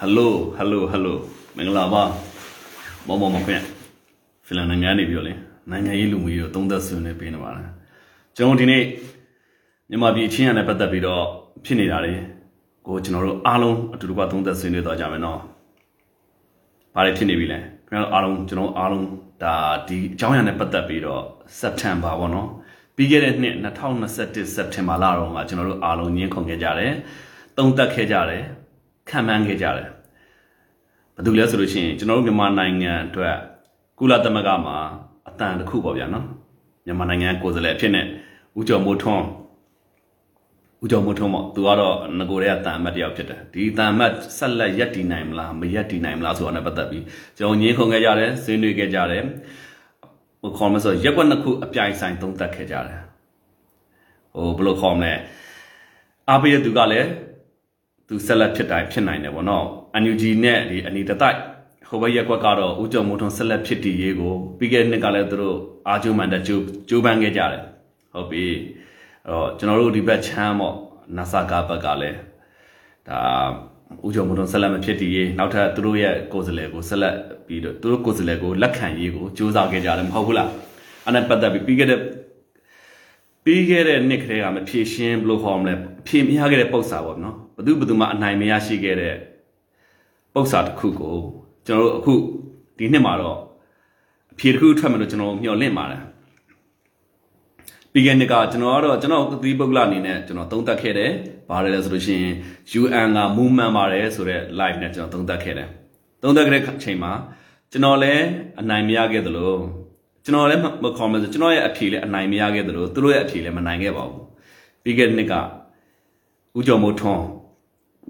ဟယ်လိုဟယ်လိုဟယ်လိုမင်္ဂလာပါမောင်မောင်မခွင့်ဖီလန်နိုင်ငံနေပြီးတော့လေနိုင်ငံရေးလူမှုရေးကိုသုံးသက်ဆွေးနွေးပေးနေပါတယ်ကျွန်တော်ဒီနေ့မြန်မာပြည်ချင်းရနဲ့ပတ်သက်ပြီးတော့ဖြစ်နေတာလေကိုကျွန်တော်တို့အားလုံးအတူတူပါသုံးသက်ဆွေးနွေးတော့ကြမယ်နော်ဘာတွေဖြစ်နေပြီလဲခင်ဗျားတို့အားလုံးကျွန်တော်အားလုံးဒါဒီအကြောင်းအရာနဲ့ပတ်သက်ပြီးတော့စက်တမ်ဘာပေါ့နော်ပြီးခဲ့တဲ့နှစ်2021စက်တင်ဘာလတော့ကကျွန်တော်တို့အားလုံးညှင်းခုန်ခဲ့ကြတယ်သုံးသက်ခဲ့ကြတယ် ခံမှန်းခဲ့ကြတယ်ဘာလို့လဲဆိုလို့ရှိရင်ကျွန်တော်တို့မြန်မာနိုင်ငံအတွက်ကုလသမဂ္ဂမှာအတန်တစ်ခုပေါ့ဗျာနော်မြန်မာနိုင်ငံကိုယ်စားလှယ်အဖြစ်နဲ့ဦးကျော်မိုးထွန်းဦးကျော်မိုးထွန်းပေါ့သူကတော့ငကိုရဲအတန်အမတ်တယောက်ဖြစ်တယ်ဒီအတန်အမတ်ဆက်လက်ရက်တည်နိုင်မလားမရက်တည်နိုင်မလားဆိုတာနဲ့ပတ်သက်ပြီးကျွန်တော်ညင်းခုန်ခဲ့ကြတယ်ဆွေးနွေးခဲ့ကြတယ်ဟိုခေါ်မဆိုရက်ွက်နှစ်ခုအပြိုင်ဆိုင်သုံးသပ်ခဲ့ကြတယ်ဟိုဘယ်လိုခေါ်မလဲအားပေးတဲ့သူကလည်း သူဆက်လက်ဖြစ်တိုင်းဖြစ်နိုင်တယ်ဗောနော် NUG နဲ့ဒီအနီတတိုက်ဟိုဘက်ရက်ကွက်ကတော့ဦးကျော်မိုးထွန်းဆက်လက်ဖြစ်တည်ရေးကိုပြီးခဲ့တဲ့နှစ်ကလည်းသူတို့အာဂျူမန်တကျိုးကျိုးပန်းခဲ့ကြတယ်ဟုတ်ပြီအဲ့တော့ကျွန်တော်တို့ဒီဘက်ချမ်းပေါ့နာဆာကာဘက်ကလည်းဒါဦးကျော်မိုးထွန်းဆက်လက်မဖြစ်တည်ရေးနောက်ထပ်သူတို့ရဲ့ကိုယ်စားလှယ်ကိုဆက်လက်ပြီးတော့သူတို့ကိုယ်စားလှယ်ကိုလက်ခံရေးကိုစူးစမ်းခဲ့ကြတယ်မဟုတ်ဘူးလားအဲ့နဲ့ပတ်သက်ပြီးပြီးခဲ့တဲ့ ပြီးခဲ့တဲ့နှစ်ကလေးကမဖြည့်ရှင်းဘလို့ခေါ်မလဲဖြည့်မရခဲ့တဲ့ပုံစံပေါ့နော်ဘသူဘသူမှအနိုင်မရရှိခဲ့တဲ့ပုံစံတစ်ခုကိုကျွန်တော်တို့အခုဒီနှစ်မှာတော့အဖြေတစ်ခုထွက်မယ်လို့ကျွန်တော်မျှော်လင့်ပါတယ်ပြီးခဲ့နှစ်ကကျွန်တော်ကတော့ကျွန်တော်သီးပုဂ္ဂလအနေနဲ့ကျွန်တော်သုံးသပ်ခဲ့တယ်ဘာလဲလဲဆိုလို့ရှိရင် UN က movement ပါတယ်ဆိုတော့ live နဲ့ကျွန်တော်သုံးသပ်ခဲ့တယ်သုံးသပ်ခဲ့တဲ့အချိန်မှာကျွန်တော်လည်းအနိုင်မရခဲ့သလို ကျွန်တော်လည်းမခေါ်မလို့ကျွန်တော်ရဲ့အဖြေလည်းအနိုင်မရခဲ့သလိုသူတို့ရဲ့အဖြေလည်းမနိုင်ခဲ့ပါဘူးပြီးခဲ့တဲ့နှစ်ကဦးကျော်မိုးထွန်း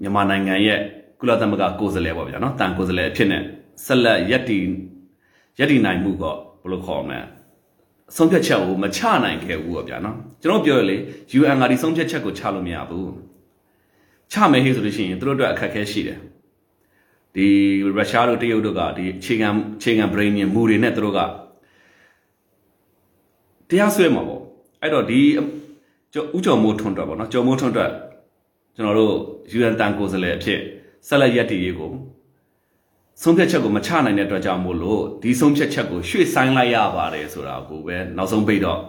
မြန်မာနိုင်ငံရဲ့ကုလသမဂ္ဂကိုယ်စားလှယ်ပေါ့ဗျာနော်တန်ကိုယ်စားလှယ်အဖြစ်နဲ့ဆက်လက်ယက်တီယက်တီနိုင်မှုကဘယ်လိုခေါ်မလဲဆုံးဖြတ်ချက်ကိုမချနိုင်ခဲ့ဘူးပေါ့ဗျာနော်ကျွန်တော်ပြောရလေ UN ကဒီဆုံးဖြတ်ချက်ကိုချလို့မရဘူးချမယ်ဟေးဆိုလို့ရှိရင်သူတို့အတွက်အခက်အခဲရှိတယ်ဒီရုရှားတို့တရုတ်တို့ကဒီအခြေခံအခြေခံ brain မူတွေနဲ့သူတို့က တရားစွဲမှာပေါ့အဲ့တော့ဒီကျော်ဥကျော်မိုးထွန်းတော့ပေါ့နော်ကျော်မိုးထွန်းတော့ကျွန်တော်တို့ UN တန်ကိုယ်စားလှယ်အဖြစ်ဆက်လက်ရက်တည်ရေးကိုဆုံးဖြတ်ချက်ကိုမချနိုင်တဲ့အတွက်ကြောင့်မို့လို့ဒီဆုံးဖြတ်ချက်ကိုရွှေ့ဆိုင်းလိုက်ရပါတယ်ဆိုတာကိုပဲနောက်ဆုံးပိတ်တော့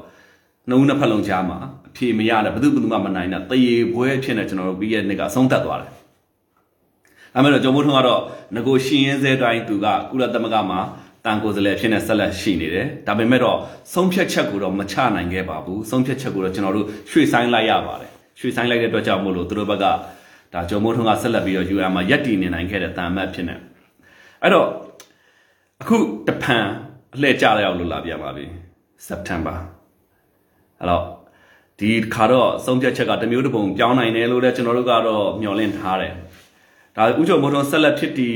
နှုံးနှစ်ဖက်လုံးကြားမှာအဖြေမရတဲ့ဘယ်သူဘယ်သူမှမနိုင်တဲ့တရေပွဲဖြစ်နေကျွန်တော်တို့ပြီးရဲ့နှစ်ကဆုံးသက်သွားတယ်။အဲမဲ့တော့ကျော်မိုးထွန်းကတော့ငကိုရှင်ရင်စဲတိုင်းသူကကုလသမဂ္ဂမှာ တန်ကိုယ်စားလှယ်ဖြစ်နေဆက်လက်ရှိနေတယ်။ဒါပေမဲ့တော့ဆုံးဖြတ်ချက်ကိုတော့မချနိုင်ခဲ့ပါဘူး။ဆုံးဖြတ်ချက်ကိုတော့ကျွန်တော်တို့ရွှေ့ဆိုင်းလိုက်ရပါတယ်။ရွှေ့ဆိုင်းလိုက်တဲ့အတွက်ကြောင့်မို့လို့သူတို့ဘက်ကဒါဂျုံမိုးထွန်းကဆက်လက်ပြီးတော့ UN မှာရက်တည်နေနိုင်ခဲ့တဲ့တာမတ်ဖြစ်နေအဲ့တော့အခုတဖန်အလှည့်ကျရောက်လို့လာပြန်ပါပြီ September အဲ့တော့ဒီခါတော့ဆုံးဖြတ်ချက်ကတမျိုးတစ်ပုံပြောင်းနိုင်တယ်လို့လည်းကျွန်တော်တို့ကတော့မျှော်လင့်ထားတယ်ဒါဥချုပ်မိုးထွန်းဆက်လက်ဖြစ်တည်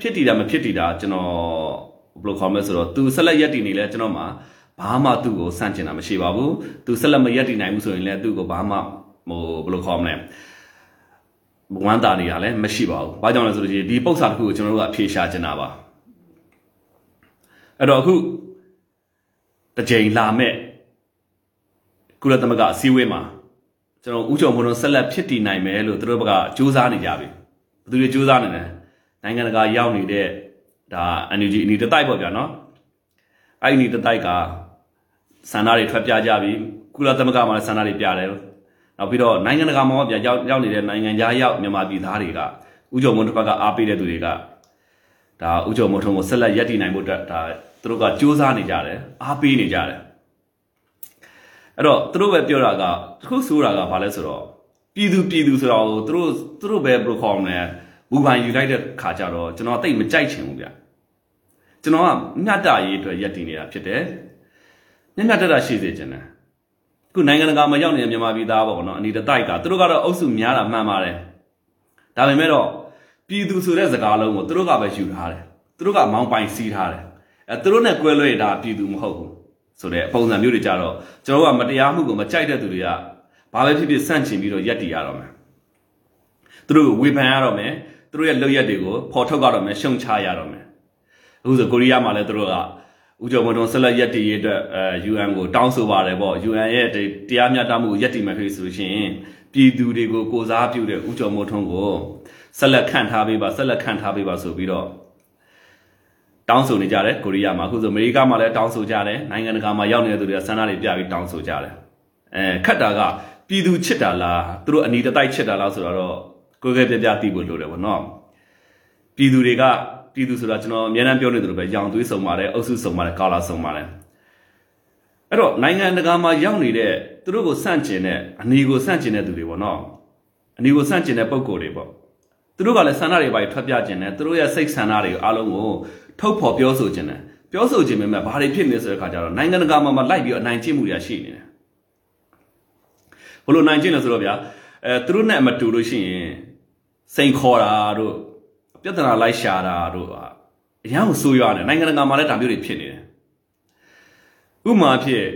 ဖြစ်တည်တာမဖြစ်တည်တာကျွန်တော် ဘယ်လိုခေါ်မလဲဆိုတော့သူဆက်လက်ရက်တည်နေလဲကျွန်တော်မှာဘာမှသူ့ကိုစန့်ကျင်တာမရှိပါဘူးသူဆက်လက်မရက်တည်နိုင်ဘူးဆိုရင်လည်းသူ့ကိုဘာမှဟိုဘယ်လိုခေါ်မလဲဝမ်းတာနေတာလည်းမရှိပါဘူး။ဘာကြောင့်လဲဆိုလို့ရှိရင်ဒီပု္ပ္ပစာတစ်ခုကိုကျွန်တော်တို့ကအဖြေရှာချင်တာပါ။အဲ့တော့အခုတစ်ချိန်လာမဲ့ကုလသမဂ္ဂအစည်းအဝေးမှာကျွန်တော်ဥကြုံဘုံတို့ဆက်လက်ဖြစ်တည်နိုင်မယ်လို့သူတို့ဘက်ကစူးစမ်းနေကြပြီ။ဘယ်သူတွေစူးစမ်းနေလဲ။နိုင်ငံတကာရောက်နေတဲ့ ဒါ NUG အနီတတိုက်ပေါ့ဗျာနော်။အဲ့ဒီအနီတတိုက်ကဆန္ဒတွေထွက်ပြကြပြီ။ကုလသမဂ္ဂမှာလည်းဆန္ဒတွေပြတယ်နောက်ပြီးတော့နိုင်ငံတကာမှာပြန်ရောက်ရောက်နေတဲ့နိုင်ငံသားရောက်မြန်မာပြည်သားတွေကဥကြုံမုံတစ်ဖက်ကအားပေးတဲ့သူတွေကဒါဥကြုံမုံထုံးကိုဆက်လက်ရပ်တည်နိုင်ဖို့အတွက်ဒါသူတို့ကစူးစမ်းနေကြတယ်အားပေးနေကြတယ်အဲ့တော့သူတို့ပဲပြောတာကတခုဆိုတာကဘာလဲဆိုတော့ပြည်သူပြည်သူဆိုတော့သူတို့သူတို့ပဲဘယ်လိုခေါ်မလဲဘူပိုင်ယူလိုက်တဲ့ခါကျတော့ကျွန်တော်တိတ်မကြိုက်ချင်ဘူးဗျ ကျွန်တော်ကမြတ်တာရေးအတွက်ရပ်တည်နေတာဖြစ်တယ်မြတ်မြတ်တတာရှိစေချင်တယ်ခုနိုင်ငံတကာမှာရောက်နေတဲ့မြန်မာပြည်သားပေါ့နော်အနီတတိုက်ကသူတို့ကတော့အုပ်စုများတာမှန်ပါတယ်ဒါပေမဲ့တော့ပြည်သူဆိုတဲ့စကားလုံးကိုသူတို့ကပဲယူထားတယ်သူတို့ကမောင်းပိုင်စီးထားတယ်အဲသူတို့နဲ့ကွဲလွဲတာပြည်သူမဟုတ်ဘူးဆိုတဲ့ပုံစံမျိုးတွေကြတော့ကျွန်တော်ကမတရားမှုကိုမကြိုက်တဲ့သူတွေကဘာပဲဖြစ်ဖြစ်ဆန့်ကျင်ပြီးတော့ရက်တည်ရတော့မယ်သူတို့ကိုဝေဖန်ရတော့မယ်သူတို့ရဲ့လုပ်ရက်တွေကိုဖော်ထုတ်ရတော့မယ်ရှုံချရတော့မယ် အခုဆိုကိုရီးယားမှာလည်းသူတို့ကဦးကျော်မတော်ဆက်လက်ရက်တည်ရေးအတွက်အဲ UN ကိုတောင်းဆိုပါတယ်ပေါ့ UN ရဲ့တရားမျှတမှုကိုရက်တည်မှဖြစ်ဆိုရှင်ပြည်သူတွေကိုကိုစားပြုတဲ့ဦးကျော်မိုးထွန်းကိုဆက်လက်ခန့်ထားပေးပါဆက်လက်ခန့်ထားပေးပါဆိုပြီးတော့တောင်းဆိုနေကြတယ်ကိုရီးယားမှာအခုဆိုအမေရိကမှာလည်းတောင်းဆိုကြတယ်နိုင်ငံတကာမှာရောက်နေတဲ့သူတွေကဆန္ဒတွေပြပြီးတောင်းဆိုကြတယ်အဲခတ်တာကပြည်သူချစ်တာလားသူတို့အနီတတိုက်ချစ်တာလားဆိုတော့ကိုယ်ကဲပြပြသိဖို့လိုတယ်ဗောနော်ပြည်သူတွေက ပြည်သူဆိုတာကျွန်တော်အများအားပြောနေသလိုပဲရောင်သွေးစုံပါတယ်အုပ်စုစုံပါတယ်ကာလာစုံပါတယ်အဲ့တော့နိုင်ငံတကာမှာရောက်နေတဲ့သူတို့ကိုစန့်ကျင်တဲ့အနီကိုစန့်ကျင်တဲ့သူတွေပေါ့နော်အနီကိုစန့်ကျင်တဲ့ပုံကိုယ်တွေပေါ့သူတို့ကလည်းဆန္ဒတွေပါထွက်ပြကျင်တယ်သူတို့ရဲ့စိတ်ဆန္ဒတွေအားလုံးကိုထုတ်ဖော်ပြောဆိုကျင်တယ်ပြောဆိုခြင်းပေမဲ့ဘာတွေဖြစ်နေဆိုတဲ့ခါကျတော့နိုင်ငံတကာမှာမလိုက်ပြီးအနိုင်ကျင့်မှုတွေရှိနေတယ်ဘလို့နိုင်ကျင့်လဲဆိုတော့ဗျာအဲသူတို့နဲ့မတူလို့ရှိရင်စိန်ခေါ်တာတို့ ပြဿနာလိုက်ရှာတာတို့အရန်ကိုဆိုးရွားတယ်နိုင်ငံတကာမှာလည်းဒါမျိုးတွေဖြစ်နေတယ်ဥမာဖြစ်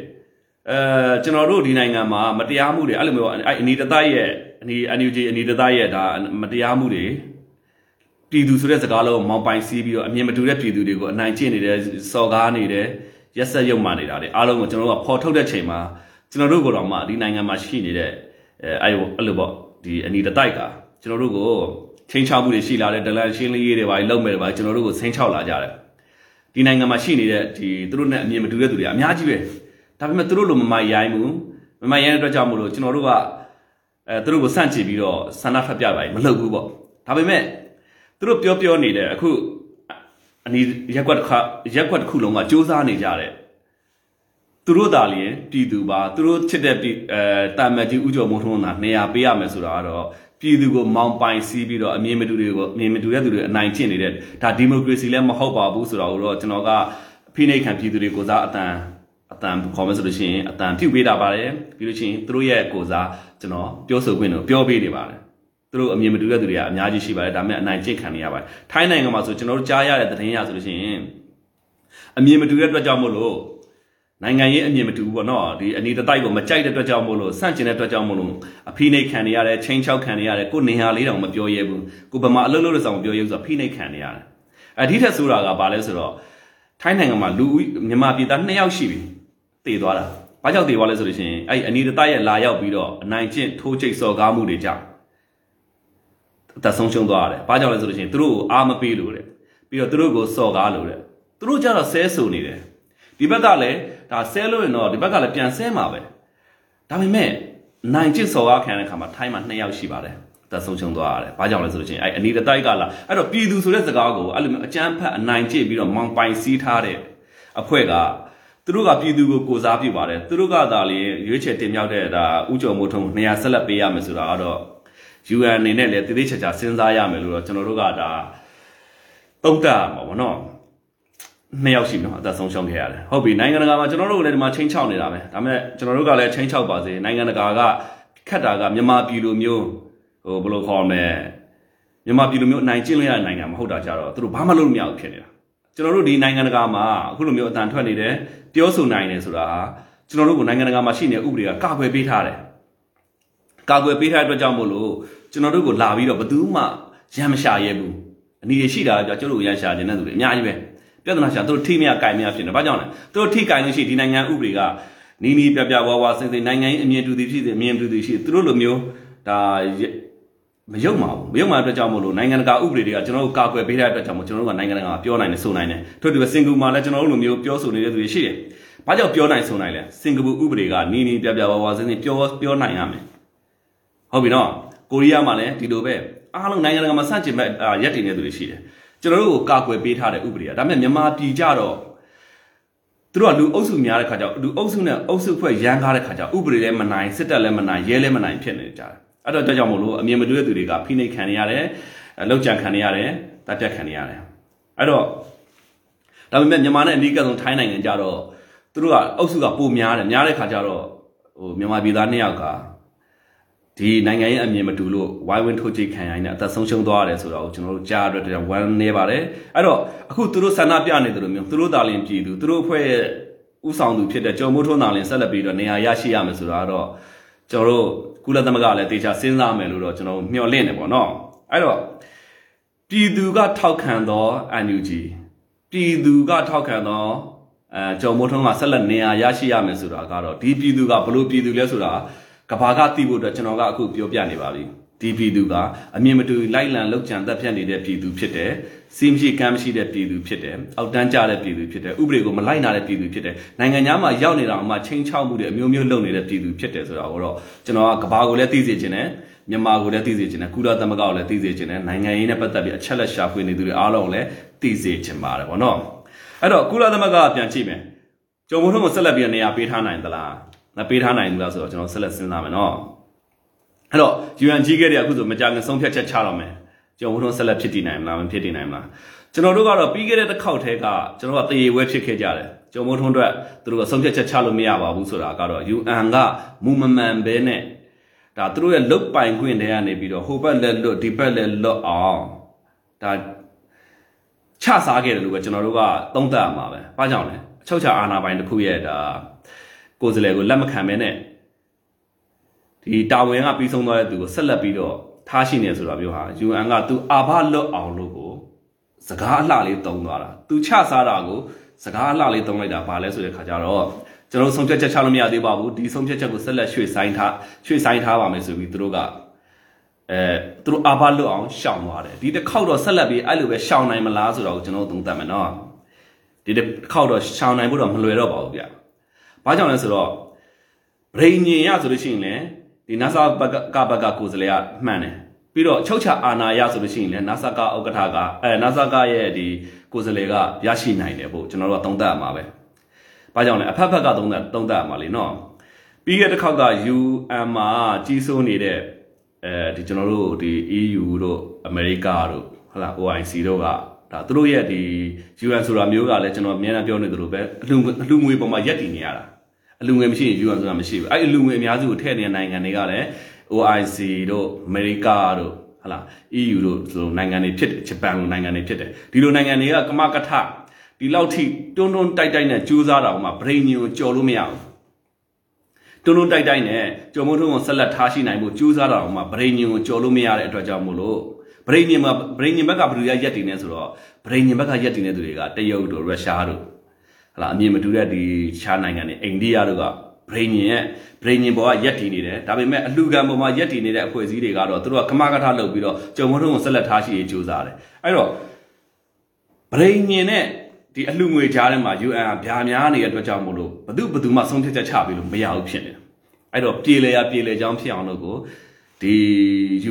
အဲကျွန်တော်တို့ဒီနိုင်ငံမှာမတရားမှုတွေအဲ့လိုမျိုးအဲ့အနီတသားရဲ့အနီ NUG အနီတသားရဲ့ဒါမတရားမှုတွေပြည်သူဆိုတဲ့စကားလုံးမောင်ပိုင်စီးပြီးတော့အမြင်မတူတဲ့ပြည်သူတွေကိုအနိုင်ကျင့်နေတယ်စော်ကားနေတယ်ရက်ဆက်ရုံမှနေတာလေအားလုံးကိုကျွန်တော်တို့ကဖော်ထုတ်တဲ့ချိန်မှာကျွန်တော်တို့ကတော့မှဒီနိုင်ငံမှာရှိနေတဲ့အဲအဲ့အဲ့လိုပေါ့ဒီအနီတတိုက်ကကျွန်တော်တို့ကို ချင်းချောက်မှုတွေရှိလာတဲ့ဒလန်ရှင်းလင်းရေးတွေပါလုံမဲ့တွေပါကျွန်တော်တို့ကိုဆင်းချောက်လာကြတယ်ဒီနိုင်ငံမှာရှိနေတဲ့ဒီသူတို့နဲ့အမြင်မတူတဲ့သူတွေအများကြီးပဲဒါပေမဲ့သူတို့လိုမမရိုင်းဘူးမမရိုင်းတဲ့အတွက်ကြောင့်မို့လို့ကျွန်တော်တို့ကအဲသူတို့ကိုစန့်ချပြီးတော့ဆန္ဒထွက်ပြပါမလုပ်ဘူးပေါ့ဒါပေမဲ့သူတို့ပြောပြောနေတဲ့အခုအနီရက်ကွက်တစ်ခါရက်ကွက်တစ်ခုလုံးကစ조사နေကြတယ်သူတို့သာလျင်ပြည်သူပါသူတို့ချစ်တဲ့အဲတာမတ်ကြီးဥကျော်မိုးထွန်းသာနေရာပေးရမယ်ဆိုတာကတော့ ပြည်သူကိုမောင်ပိုင်စီးပြီးတော့အမြင်မတူတွေကိုအမြင်မတူတဲ့သူတွေအနိုင်ကျင့်နေတဲ့ဒါဒီမိုကရေစီလည်းမဟုတ်ပါဘူးဆိုတာကိုတော့ကျွန်တော်ကဖိနှိပ်ခံပြည်သူတွေကိုစားအတန်အတန်ခေါ်မယ်ဆိုလို့ရှိရင်အတန်ပြုတ်ပေးတာပါတယ်ပြီးလို့ရှိရင်သူတို့ရဲ့ကိုစားကျွန်တော်ပြောဆိုခွင့်ကိုပြောပေးနေပါတယ်သူတို့အမြင်မတူတဲ့သူတွေကအများကြီးရှိပါတယ်ဒါပေမဲ့အနိုင်ကျင့်ခံနေရပါတယ်ထိုင်းနိုင်ငံမှာဆိုကျွန်တော်တို့ကြားရတဲ့သတင်းရဆိုလို့ရှိရင်အမြင်မတူတဲ့အတွက်ကြောင့်မို့လို့ နိုင်ငံရေးအမြင်မတူဘူးပေါ့နော်ဒီအနီတတိုက်ကိုမကြိုက်တဲ့အတွက်ကြောင့်မို့လို့စန့်ကျင်တဲ့အတွက်ကြောင့်မို့လို့အဖိနှိတ်ခံနေရတယ်ချင်းချောက်ခံနေရတယ်ကိုနေဟာလေးတောင်မပြောရဲဘူးကိုဗမာအလုပ်လုပ်တဲ့ဆောင်မပြောရဲဘူးဆိုတော့ဖိနှိတ်ခံနေရတယ်အဒီထက်ဆိုတာကဘာလဲဆိုတော့ထိုင်းနိုင်ငံမှာလူမြန်မာပြည်သား2ယောက်ရှိပြီတည်သွားတာဘာကြောင့်တည်သွားလဲဆိုလို့ရှိရင်အဲ့အနီတတိုက်ရဲ့လာရောက်ပြီးတော့အနိုင်ကျင့်ထိုးချိတ်စော်ကားမှုတွေကြောင့်အသက်ဆုံးရှုံးသွားရတယ်ဘာကြောင့်လဲဆိုလို့ရှိရင်သူတို့ကိုအားမပေးလို့တဲ့ပြီးတော့သူတို့ကိုစော်ကားလို့တဲ့သူတို့ကြတော့ဆဲဆူနေတယ်ဒီဘက်ကလည်း ဒါဆဲလို့ရင်တော့ဒီဘက်ကလည်းပြန်ဆဲမှာပဲဒါပေမဲ့နိုင်ကျစ်စော်ကားခံတဲ့ခါမှာထိုင်းမှာ2ယောက်ရှိပါတယ်သက်ဆုံးရှုံးသွားရတယ်။ဘာကြောင့်လဲဆိုလို့ချင်းအဲ့အနီတတိုက်ကလာအဲ့တော့ပြည်သူဆိုတဲ့စကားကိုအဲ့လိုမျိုးအကြမ်းဖက်အနိုင်ကျင့်ပြီးတော့မောင်ပိုင်စီးထားတဲ့အဖွဲ့ကသူတို့ကပြည်သူကိုကိုစားပြုပါတယ်။သူတို့ကသာလေရွေးချယ်တင်မြှောက်တဲ့ဒါဥကြုံမိုးထုံနေရာဆက်လက်ပေးရမယ်ဆိုတာကတော့ UN အနေနဲ့လည်းတည်တည်ချာချာစဉ်းစားရမယ်လို့တော့ကျွန်တော်တို့ကဒါတုံ့တက်မှာပေါ့နော်။ နှစ်ယောက်ရှိနော်အသက်ဆုံးရှုံးခဲ့ရတယ်ဟုတ်ပြီနိုင်ငံတကာမှာကျွန်တော်တို့လည်းဒီမှာချင်းချောက်နေတာပဲဒါပေမဲ့ကျွန်တော်တို့ကလည်းချင်းချောက်ပါစေနိုင်ငံတကာကခက်တာကမြန်မာပြည်လိုမျိုးဟိုဘယ်လိုခေါ်မလဲမြန်မာပြည်လိုမျိုးအနိုင်ကျင့်လို့ရတဲ့နိုင်ငံမဟုတ်တာကြတော့သူတို့ဘာမှလုပ်လို့မရဘူးဖြစ်နေတာကျွန်တော်တို့ဒီနိုင်ငံတကာမှာအခုလိုမျိုးအတန်ထွက်နေတယ်ပြောဆိုနိုင်တယ်ဆိုတာဟာကျွန်တော်တို့ကနိုင်ငံတကာမှာရှိနေတဲ့ဥပဒေကကာကွယ်ပေးထားတယ်ကာကွယ်ပေးထားတဲ့အတွက်ကြောင့်မို့လို့ကျွန်တော်တို့ကိုလာပြီးတော့ဘယ်သူမှရမ်းမရှာရဲဘူးအနည်းရှိတာကြကျွန်တော်တို့ရမ်းရှာနေတဲ့သူတွေအများကြီးပဲ ပြဿနာရှာသူတို့ထိမရကင်မရဖြစ်နေဘာကြောင့်လဲသူတို့ထိကင်လို့ရှိဒီနိုင်ငံဥပဒေကနီးနီးပြပြဝါဝါစင်စင်နိုင်ငံရေးအမြင်တူသည်ဖြစ်စေအမြင်တူသည်ရှိသူတို့လိုမျိုးဒါမယုံပါဘူးမယုံပါတဲ့အတွက်ကြောင့်မို့လို့နိုင်ငံတကာဥပဒေတွေကကျွန်တော်တို့ကာကွယ်ပေးတဲ့အတွက်ကြောင့်မို့ကျွန်တော်တို့ကနိုင်ငံတကာပြောနိုင်တယ်ဆိုနိုင်တယ်ထို့တူပဲစင်ကာပူမှာလည်းကျွန်တော်တို့လိုမျိုးပြောဆိုနေတဲ့သူတွေရှိတယ်ဘာကြောင့်ပြောနိုင်ဆိုနိုင်လဲစင်ကာပူဥပဒေကနီးနီးပြပြဝါဝါစင်စင်ပြောပြောနိုင်ရမယ်ဟုတ်ပြီနော်ကိုရီးယားမှာလည်းဒီလိုပဲအားလုံးနိုင်ငံတကာမှာစတင်မဲ့ရက်တည်နေသူတွေရှိတယ် ကျွန်တော်တို့ကိုကာကွယ်ပေးထားတဲ့ဥပဒေอ่ะဒါပေမဲ့မြန်မာပြည်ကြတော့သူတို့ကလူအုပ်စုများတဲ့ခါကျတော့လူအုပ်စုနဲ့အုပ်စုဖွဲ့ရန်ကားတဲ့ခါကျဥပဒေလည်းမနိုင်စစ်တပ်လည်းမနိုင်ရဲလည်းမနိုင်ဖြစ်နေကြတယ်အဲ့တော့ကြောင့်မို့လို့အမြင်မတူတဲ့သူတွေကဖိနှိပ်ခံနေရတယ်လောက်ကြံခံနေရတယ်တပ်ပြတ်ခံနေရတယ်အဲ့တော့ဒါပေမဲ့မြန်မာနဲ့အနီးကပ်ဆုံးထိုင်းနိုင်ငံကြတော့သူတို့ကအုပ်စုကပိုများတယ်များတဲ့ခါကျတော့ဟိုမြန်မာပြည်သားနှစ်ယောက်က ဒီနိုင်ငံရေးအမြင်မတူလို့ဝိုင်းဝန်းထုတ်ကြိတ်ခံရရင်အသက်ဆုံးရှုံးသွားရတယ်ဆိုတော့ကျွန်တော်တို့ကြားရတဲ့ဝမ်းနေပါတယ်အဲ့တော့အခုသူတို့ဆန္ဒပြနေတယ်လို့မျိုးသူတို့တာလင်ပြည်သူသူတို့အဖွဲ့ရဲ့ဥဆောင်သူဖြစ်တဲ့ကျော်မိုးထွန်းတာလင်ဆက်လက်ပြီးတော့နေရာရရှိရမယ်ဆိုတာတော့ကျွန်တော်တို့ကုလသမဂ္ဂလည်းတေချာစဉ်းစားမယ်လို့တော့ကျွန်တော်မျှော်လင့်နေပေါ့နော်အဲ့တော့ပြည်သူကထောက်ခံသော NUG ပြည်သူကထောက်ခံသောအဲကျော်မိုးထွန်းကဆက်လက်နေရာရရှိရမယ်ဆိုတာကတော့ဒီပြည်သူကဘလို့ပြည်သူလဲဆိုတာ ကဘာကသိဖို့အတွက်ကျွန်တော်ကအခုပြောပြနေပါပြီဒီဒီပြည်သူကအမြင်မတူလိုက်လံလောက်ကြံတက်ဖြတ်နေတဲ့ပြည်သူဖြစ်တယ်စီမရှိကမ်းမရှိတဲ့ပြည်သူဖြစ်တယ်အောက်တန်းကျတဲ့ပြည်သူဖြစ်တယ်ဥပဒေကိုမလိုက်နာတဲ့ပြည်သူဖြစ်တယ်နိုင်ငံသားမှာရောက်နေတာအမှချင်းချောက်မှုတွေအမျိုးမျိုးလုပ်နေတဲ့ပြည်သူဖြစ်တယ်ဆိုတာကိုတော့ကျွန်တော်ကကဘာကိုလည်းသိစေချင်တယ်မြန်မာကိုလည်းသိစေချင်တယ်ကုလသမဂ္ဂကိုလည်းသိစေချင်တယ်နိုင်ငံရေးနဲ့ပတ်သက်ပြီးအချက်လက်ရှာဖွေနေသူတွေအားလုံးကိုလည်းသိစေချင်ပါတယ်ဗောနော်အဲ့တော့ကုလသမဂ္ဂကပြန်ကြည့်မယ်ကြုံမထုံးကိုဆက်လက်ပြီးနေရာပေးထားနိုင်သလား မပေးထားနိုင်ဘူးလားဆိုတော့ကျွန်တော်ဆက်လက်စဉ်းစားမယ်နော်အဲ့တော့ UN ကြီးခဲ့တဲ့အခုဆိုမကြခင်ဆုံးဖြတ်ချက်ချတော့မယ်ကြုံမထုံးဆက်လက်ဖြစ်တည်နိုင်မလားမဖြစ်တည်နိုင်မလားကျွန်တော်တို့ကတော့ပြီးခဲ့တဲ့တစ်ခေါက်တည်းကကျွန်တော်ကတရေဝဲဖြစ်ခဲ့ကြတယ်ကြုံမထုံးအတွက်သူတို့ကဆုံးဖြတ်ချက်ချလို့မရပါဘူးဆိုတာကတော့ UN ကမူမမှန်ပဲနဲ့ဒါသူတို့ရဲ့လုတ်ပိုင်ခွင့်တွေကနေပြီးတော့ဟိုဘက်လက်လွတ်ဒီဘက်လက်လွတ်အောင်ဒါချစားခဲ့တယ်လို့ပဲကျွန်တော်တို့ကသုံးသပ်ရမှာပဲ။ဘာကြောင့်လဲ။အချုပ်ချာအာဏာပိုင်တစ်ခုရဲ့ဒါ ကိုယ်စလဲကိုလက်မခံမဲနဲ့ဒီတာဝန်ကပြီးဆုံးသွားတဲ့သူကိုဆက်လက်ပြီးတော့ထားရှိနေဆိုတာမျိုးဟာ UN ကသူအာဘလွတ်အောင်လို့ကိုစကားအလှလေးတုံးသွားတာ။သူချစားတာကိုစကားအလှလေးတုံးလိုက်တာဘာလဲဆိုတဲ့ခါကျတော့ကျွန်တော်ဆုံးဖြတ်ချက်ချလို့မရသေးပါဘူးဒီဆုံးဖြတ်ချက်ကိုဆက်လက်ရွှေ့ဆိုင်ထားရွှေ့ဆိုင်ထားပါမယ်ဆိုပြီးသူတို့ကအဲသူတို့အာဘလွတ်အောင်ရှောင်သွားတယ်ဒီတစ်ခေါက်တော့ဆက်လက်ပြီးအဲ့လိုပဲရှောင်နိုင်မလားဆိုတော့ကျွန်တော်သုံးသပ်မယ်နော်ဒီတစ်ခေါက်တော့ရှောင်နိုင်ဖို့တော့မလွယ်တော့ပါဘူးဗျ ဘာကြောင့်လဲဆိုတော့ဗရိညင်ရဆိုလို့ရှိရင်လည်းဒီ NASA ဘက်ကဘက်ကကိုယ်စားလှယ်ကမှန်တယ်ပြီးတော့ချုပ်ချအာဏာရဆိုလို့ရှိရင်လည်း NASA ကဥက္ကဋ္ဌကအဲ NASA ကရဲ့ဒီကိုယ်စားလှယ်ကရရှိနိုင်တယ်ဖို့ကျွန်တော်တို့ကသုံးသပ်ရမှာပဲ။ဘာကြောင့်လဲအဖက်ဖက်ကသုံးသပ်သုံးသပ်ရမှာလေနော်။ပြီးခဲ့တဲ့ခေါက်က UN မှာကြီးစိုးနေတဲ့အဲဒီကျွန်တော်တို့ဒီ EU တို့အမေရိကတို့ဟုတ်လား OIC တို့ကဒါသူတို့ရဲ့ဒီ UN ဆိုတာမျိုးကလည်းကျွန်တော်အများအားပြောနေသလိုပဲအလူအလူငွေပေါ်မှာရက်တည်နေရတာ အလူငွေမရှိရင် UN ဆိုတာမရှိဘူးအဲ့အလူငွေအများစုကိုထည့်နေတဲ့နိုင်ငံတွေကလည်း OIC တို့အမေရိကတို့ဟလာ EU တို့ဆိုနိုင်ငံတွေဖြစ်တယ်ဂျပန်လိုနိုင်ငံတွေဖြစ်တယ်ဒီလိုနိုင်ငံတွေကကမကထဒီလောက်ထိတွန်းတွန်းတိုက်တိုက်နဲ့ကြိုးစားတာကမှဗရိန်ညင်ကိုကြော်လို့မရဘူးတွန်းတွန်းတိုက်တိုက်နဲ့ကြော်မုံထုံးကိုဆက်လက်ထားရှိနိုင်ဖို့ကြိုးစားတာကမှဗရိန်ညင်ကိုကြော်လို့မရတဲ့အတွက်ကြောင့်မို့လို့ဗရိန်ညင်မှာဗရိန်ညင်ဘက်ကဘယ်လိုရရက်တည်နေဆိုတော့ဗရိန်ညင်ဘက်ကရက်တည်နေသူတွေကတရုတ်တို့ရုရှားတို့ ဟလာအမြင်မတူတဲ့ဒီခြားနိုင်ငံတွေအိန္ဒိယတို့ကဗရိန်ညင်ရဲ့ဗရိန်ညင်ပေါ်ကရက်တည်နေတယ်ဒါပေမဲ့အလှခံပေါ်မှာရက်တည်နေတဲ့အဖွဲ့အစည်းတွေကတော့သူတို့ကကမကထလုပ်ပြီးတော့ကြုံမထုံးကိုဆက်လက်ထားရှိရေးကြိုးစားတယ်အဲ့တော့ဗရိန်ညင်နဲ့ဒီအလှငွေကြားထဲမှာ UN ကဗျာများနေတဲ့အတွက်ကြောင့်မို့လို့ဘသူဘသူမှဆုံးဖြတ်ချက်ချပြီးလို့မရဘူးဖြစ်နေတယ်အဲ့တော့ပြေလေရပြေလေချောင်းဖြစ်အောင်လို့ကိုဒီ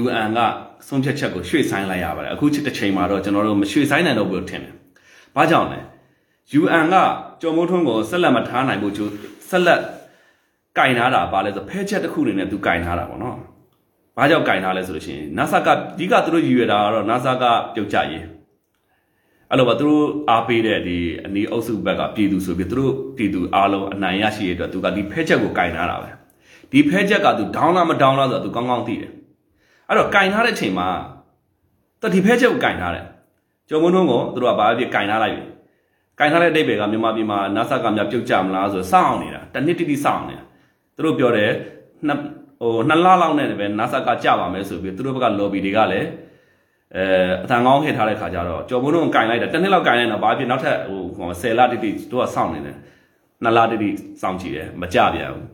UN ကဆုံးဖြတ်ချက်ကိုရွှေ့ဆိုင်းလိုက်ရပါတယ်အခုတစ်ချိန်မှာတော့ကျွန်တော်တို့မရွှေ့ဆိုင်းနိုင်တော့ဘူးထင်တယ်ဘာကြောင့်လဲ UN ကကြော်မိုးထွန်းကိုဆက်လက်မထားနိုင်ဘူးဆက်လက်ကင်ထားတာပါလဲဆိုဖဲချက်တစ်ခုအနေနဲ့သူကင်ထားတာပေါ့နော်။ဘာကြောင့်ကင်ထားလဲဆိုလို့ရှိရင် NASA ကဒီကသူတို့ရည်ရွယ်တာကတော့ NASA ကပြုတ်ကြရေးအဲ့လိုပါသူတို့အားပေးတဲ့ဒီအနီးအုပ်စုဘက်ကပြည်သူဆိုပြီးသူတို့ပြည်သူအားလုံးအနိုင်ရရှိရတဲ့အတွက်သူကဒီဖဲချက်ကိုကင်ထားတာပဲဒီဖဲချက်ကသူဒေါင်းလားမဒေါင်းလားဆိုတော့သူကောင်းကောင်းသိတယ်အဲ့တော့ကင်ထားတဲ့ချိန်မှာသူဒီဖဲချက်ကိုကင်ထားတယ်ကျော်မွန်းတွန်းကိုသူတို့ကဘာဖြစ်ကင်ထားလိုက်ပြီ ကင်ထားတဲ့အတိတ်ပဲကမြန်မာပြည်မှာ NASA ကများပြုတ်ကြမလားဆိုစောင့်အောင်နေတာတနစ်တိတိစောင့်အောင်နေတာသူတို့ပြောတယ်နှစ်ဟိုနှစ်လလောက်နဲ့ပဲ NASA ကကြပါမယ်ဆိုပြီးသူတို့ဘက်က lobby တွေကလည်းအဲအတန်ကောင်းဟစ်ထားတဲ့ခါကျတော့ကြော်မုံတို့ကင်လိုက်တာတစ်နှစ်လောက်ကင်လိုက်တော့ဘာဖြစ်နောက်ထပ်ဟို10လတိတိတို့ကစောင့်နေတယ်နှစ်လတိတိစောင့်ကြည့်တယ်မကြပြန်ဘူး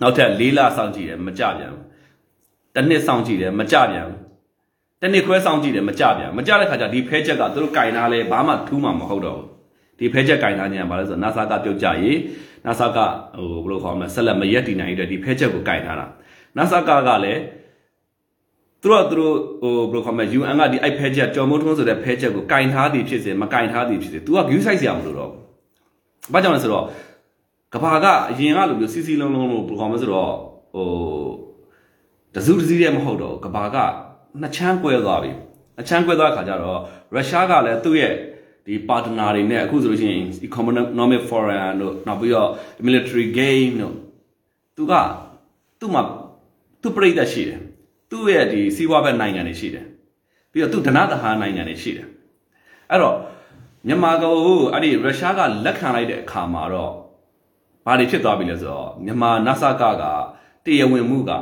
နောက်ထပ်၄လစောင့်ကြည့်တယ်မကြပြန်ဘူးတစ်နှစ်စောင့်ကြည့်တယ်မကြပြန်ဘူး တနေ့ခွဲစောင့်ကြည့်တယ်မကြပြန်မကြတဲ့ခါကျဒီဖဲချက်ကသူတို့ကင်ထားလဲဘာမှထူးမှာမဟုတ်တော့ဘူးဒီဖဲချက်ကင်ထားခြင်းကဘာလဲဆိုတော့ NASA ကပြုတ်ကြရေး NASA ကဟိုဘယ်လိုခေါ်မလဲဆက်လက်မရက်တည်နိုင်တဲ့ဒီဖဲချက်ကိုကင်ထားတာ NASA ကကလည်းသူတို့သူတို့ဟိုဘယ်လိုခေါ်မလဲ UN ကဒီအိုက်ဖဲချက်ကြော်မိုးထုံးဆိုတဲ့ဖဲချက်ကိုကင်ထားသည်ဖြစ်စေမကင်ထားသည်ဖြစ်စေ तू က view site ဆရာမလို့တော့ဘာကြောင့်လဲဆိုတော့ကဘာကအရင်ကလိုမျိုးစီစီလုံးလုံးလို့ဘယ်လိုခေါ်မလဲဆိုတော့ဟိုတစုတစည်းတည်းမဟုတ်တော့ကဘာက နှစ်ချမ်းကွဲသွားပြီအချမ်းကွဲသွားတဲ့ခါကျတော့ရုရှားကလည်းသူ့ရဲ့ဒီ partner တွေနဲ့အခုဆိုလို့ရှိရင် economic forum တို့နောက်ပြီးတော့ military game တို့သူကသူ့မှာသူ့ပြိတ္တရှိတယ်သူ့ရဲ့ဒီစီးပွားဘက်နိုင်ငံတွေရှိတယ်ပြီးတော့သူ့ဒနာတဟာနိုင်ငံတွေရှိတယ်အဲ့တော့မြန်မာကိုအဲ့ဒီရုရှားကလက်ခံလိုက်တဲ့အခါမှာတော့ဘာတွေဖြစ်သွားပြီလဲဆိုတော့မြန်မာ NASA ကကတရားဝင်မှုက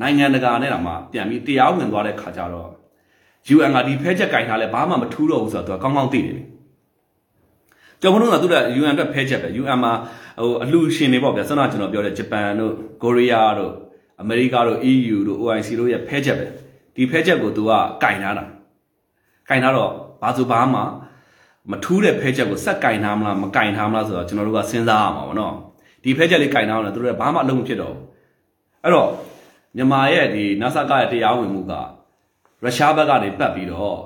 နိုင်ငံတကာနဲ့တောင်မှပြန်ပြီးတရားဝင်သွားတဲ့ခါကျတော့ UN ကဒီဖဲချက်ကင်ထားလဲဘာမှမထူးတော့ဘူးဆိုတော့သူကကောင်းကောင်းသိတယ်ကျော်မလို့ကသူက UN အတွက်ဖဲချက်ပဲ UN မှာဟိုအလှရှင်တွေပေါ့ဗျာစနကျွန်တော်ပြောတဲ့ဂျပန်တို့ကိုရီးယားတို့အမေရိကတို့ EU တို့ OIC တို့ရဲ့ဖဲချက်ပဲဒီဖဲချက်ကိုသူကကင်ထားတာကင်ထားတော့ဘာသူဘာမှမထူးတဲ့ဖဲချက်ကိုစက်ကင်ထားမလားမကင်ထားမလားဆိုတော့ကျွန်တော်တို့ကစဉ်းစားရမှာပေါ့နော်ဒီဖဲချက်လေးကင်ထားအောင်လည်းသူတို့ကဘာမှအလုံးမဖြစ်တော့ဘူးအဲ့တော့ မြန်မာရဲ့ဒီ NASA ကရဲ့တရားဝင်မှုကရုရှားဘက်ကနေပတ်ပြီးတော့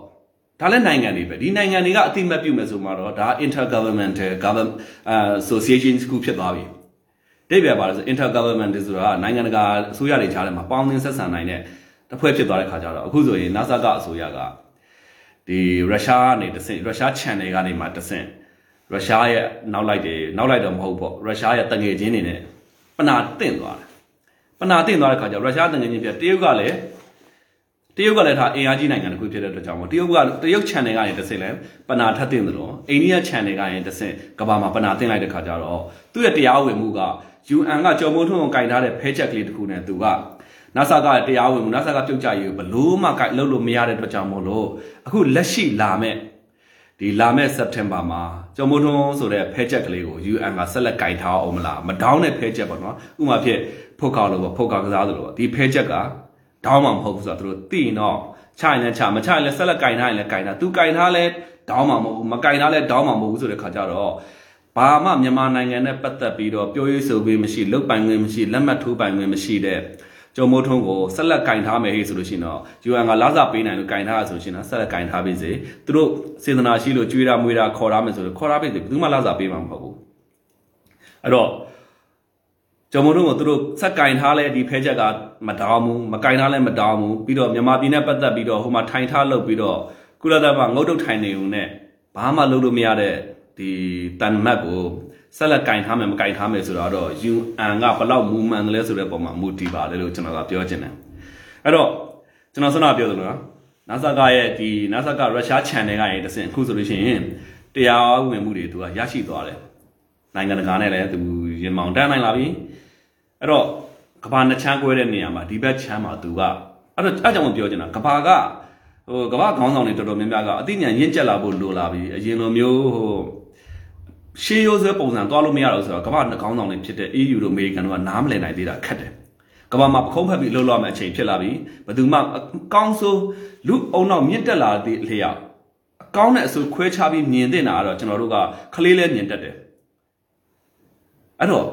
ဒါလည်းနိုင်ငံတွေပဲဒီနိုင်ငံတွေကအတိမတ်ပြုမယ်ဆိုမှတော့ဒါ intergovernmental government association ခုဖြစ်သွားပြီတိပြပါလို့ဆို intergovernmental ဆိုတာနိုင်ငံတကာအစိုးရတွေကြားထဲမှာပေါင်းသင်းဆက်ဆံနိုင်တဲ့တစ်ဖွဲ့ဖြစ်သွားတဲ့ခါကျတော့အခုဆိုရင် NASA ကအစိုးရကဒီရုရှားကနေတဆင့်ရုရှား channel ကနေမှတဆင့်ရုရှားရဲ့နောက်လိုက်တယ်နောက်လိုက်တော့မဟုတ်ပေါ့ရုရှားရဲ့တငယ်ချင်းတွေနဲ့ပနာတင့်သွားတယ် ပနာတင့်သွားတဲ့ခါကျရုရှားတငယ်ချင်းပြတရုတ်ကလည်းတရုတ်ကလည်းဒါအင်အားကြီးနိုင်ငံတစ်ခုဖြစ်တဲ့အတွက်ကြောင့်မို့တရုတ်ကတရုတ် channel ကနေတစ်ဆင့်လဲပနာထပ်တင်သလိုအိန္ဒိယ channel ကနေတစ်ဆင့်ကဘာမှာပနာတင်လိုက်တဲ့ခါကျတော့သူ့ရဲ့တရားဝင်မှုက UN ကကြော်မိုးထွန်းကိုကင်ထားတဲ့ဖဲချက်ကလေးတစ်ခုနဲ့သူက NASA ကတရားဝင်မှု NASA ကပြုတ်ကြရေးဘလို့မှကလုပ်လို့မရတဲ့အတွက်ကြောင့်မို့လို့အခုလက်ရှိလာမဲ့ ဒီလာမဲ့ September မှာကျော်မိုးထွန်းဆိုတဲ့ဖဲချက်ကလေးကို UN ကဆက်လက်ကင်ထားအောင်မလားမဒေါင်းတဲ့ဖဲချက်ပေါ့နော်ဥပမာဖြစ်ဖုတ်ကောက်လို့ပေါ့ဖုတ်ကောက်ကစားသလိုဒီဖဲချက်ကဒေါင်းမှမဟုတ်ဘူးဆိုတော့သူတို့သိရင်တော့ချရင်လည်းချမချရင်လည်းဆက်လက်ကင်ထားရင်လည်းကင်ထားသူကင်ထားလဲဒေါင်းမှမဟုတ်ဘူးမကင်ထားလဲဒေါင်းမှမဟုတ်ဘူးဆိုတဲ့ခါကျတော့ဘာမှမြန်မာနိုင်ငံနဲ့ပတ်သက်ပြီးတော့ပြောရေးဆိုပြီးမရှိလုတ်ပိုင်ခွင့်မရှိလက်မှတ်ထိုးပိုင်ခွင့်မရှိတဲ့ ကျော်မိုးထုံးကိုဆက်လက်ကင်ထားမယ်ဟေ့ဆိုလို့ရှိရင်တော့ UN ကလာစားပေးနိုင်လို့ကင်ထားရဆိုရှင်တော့ဆက်လက်ကင်ထားပေးစေသူတို့စေတနာရှိလို့ကြွေးတာမွေးတာခေါ်ထားမယ်ဆိုတော့ခေါ်ထားပေးစေဘယ်သူမှလာစားပေးမှာမဟုတ်ဘူးအဲ့တော့ကျော်မိုးထုံးကိုသူတို့ဆက်ကင်ထားလဲဒီဖဲချက်ကမတောင်းဘူးမကင်ထားလဲမတောင်းဘူးပြီးတော့မြန်မာပြည်နဲ့ပတ်သက်ပြီးတော့ဟိုမှာထိုင်ထားလုပ်ပြီးတော့ကုလသမဂ္ဂငုတ်တုတ်ထိုင်နေုံနဲ့ဘာမှလုပ်လို့မရတဲ့ဒီတန်မတ်ကို ဆက်လက်ကင်ထားမယ်မကင်ထားမယ်ဆိုတော့ UN ကဘလောက်မူမှန်တယ်လဲဆိုတဲ့ပုံမှာမူတည်ပါတယ်လို့ကျွန်တော်ကပြောချင်တယ်အဲ့တော့ကျွန်တော်ဆွမ်းပြောသလိုနော် NASA ကရဲ့ဒီ NASA ကရုရှား channel ကရဲ့တစင်အခုဆိုလို့ရှိရင်တရားဝင်မှုတွေသူကရရှိသွားတယ်နိုင်ငံတကာနဲ့လည်းသူရင်မောင်တန်းနိုင်လာပြီအဲ့တော့ကဘာနှစ်ချမ်းကွဲတဲ့နေရာမှာဒီဘက်ချမ်းမှာသူကအဲ့တော့အဲ့ကြောင့်ပြောချင်တာကဘာကဟိုကဘာခေါင်းဆောင်တွေတော်တော်များများကအသိဉာဏ်ရင့်ကျက်လာဖို့လိုလာပြီအရင်လိုမျိုးဟို ရှေးရိုးဆွဲပုံစံသွားလို့မရတော့ဆိုတော့ကမ္ဘာနှကောင်းဆောင်တွေဖြစ်တဲ့ EU တို့အမေရိကန်တို့ကနားမလည်နိုင်သေးတာခက်တယ်ကမ္ဘာမှာပခုံးဖက်ပြီးလှုပ်လှော်မယ့်အချိန်ဖြစ်လာပြီဘယ်သူမှအကောင်းဆုံးလူအုံနောက်မြင့်တက်လာသည့်လျောက်အကောင်းနဲ့အဆိုးခွဲခြားပြီးမြင်တဲ့နာကတော့ကျွန်တော်တို့ကခလေးလဲမြင်တတ်တယ်အဲ့တော့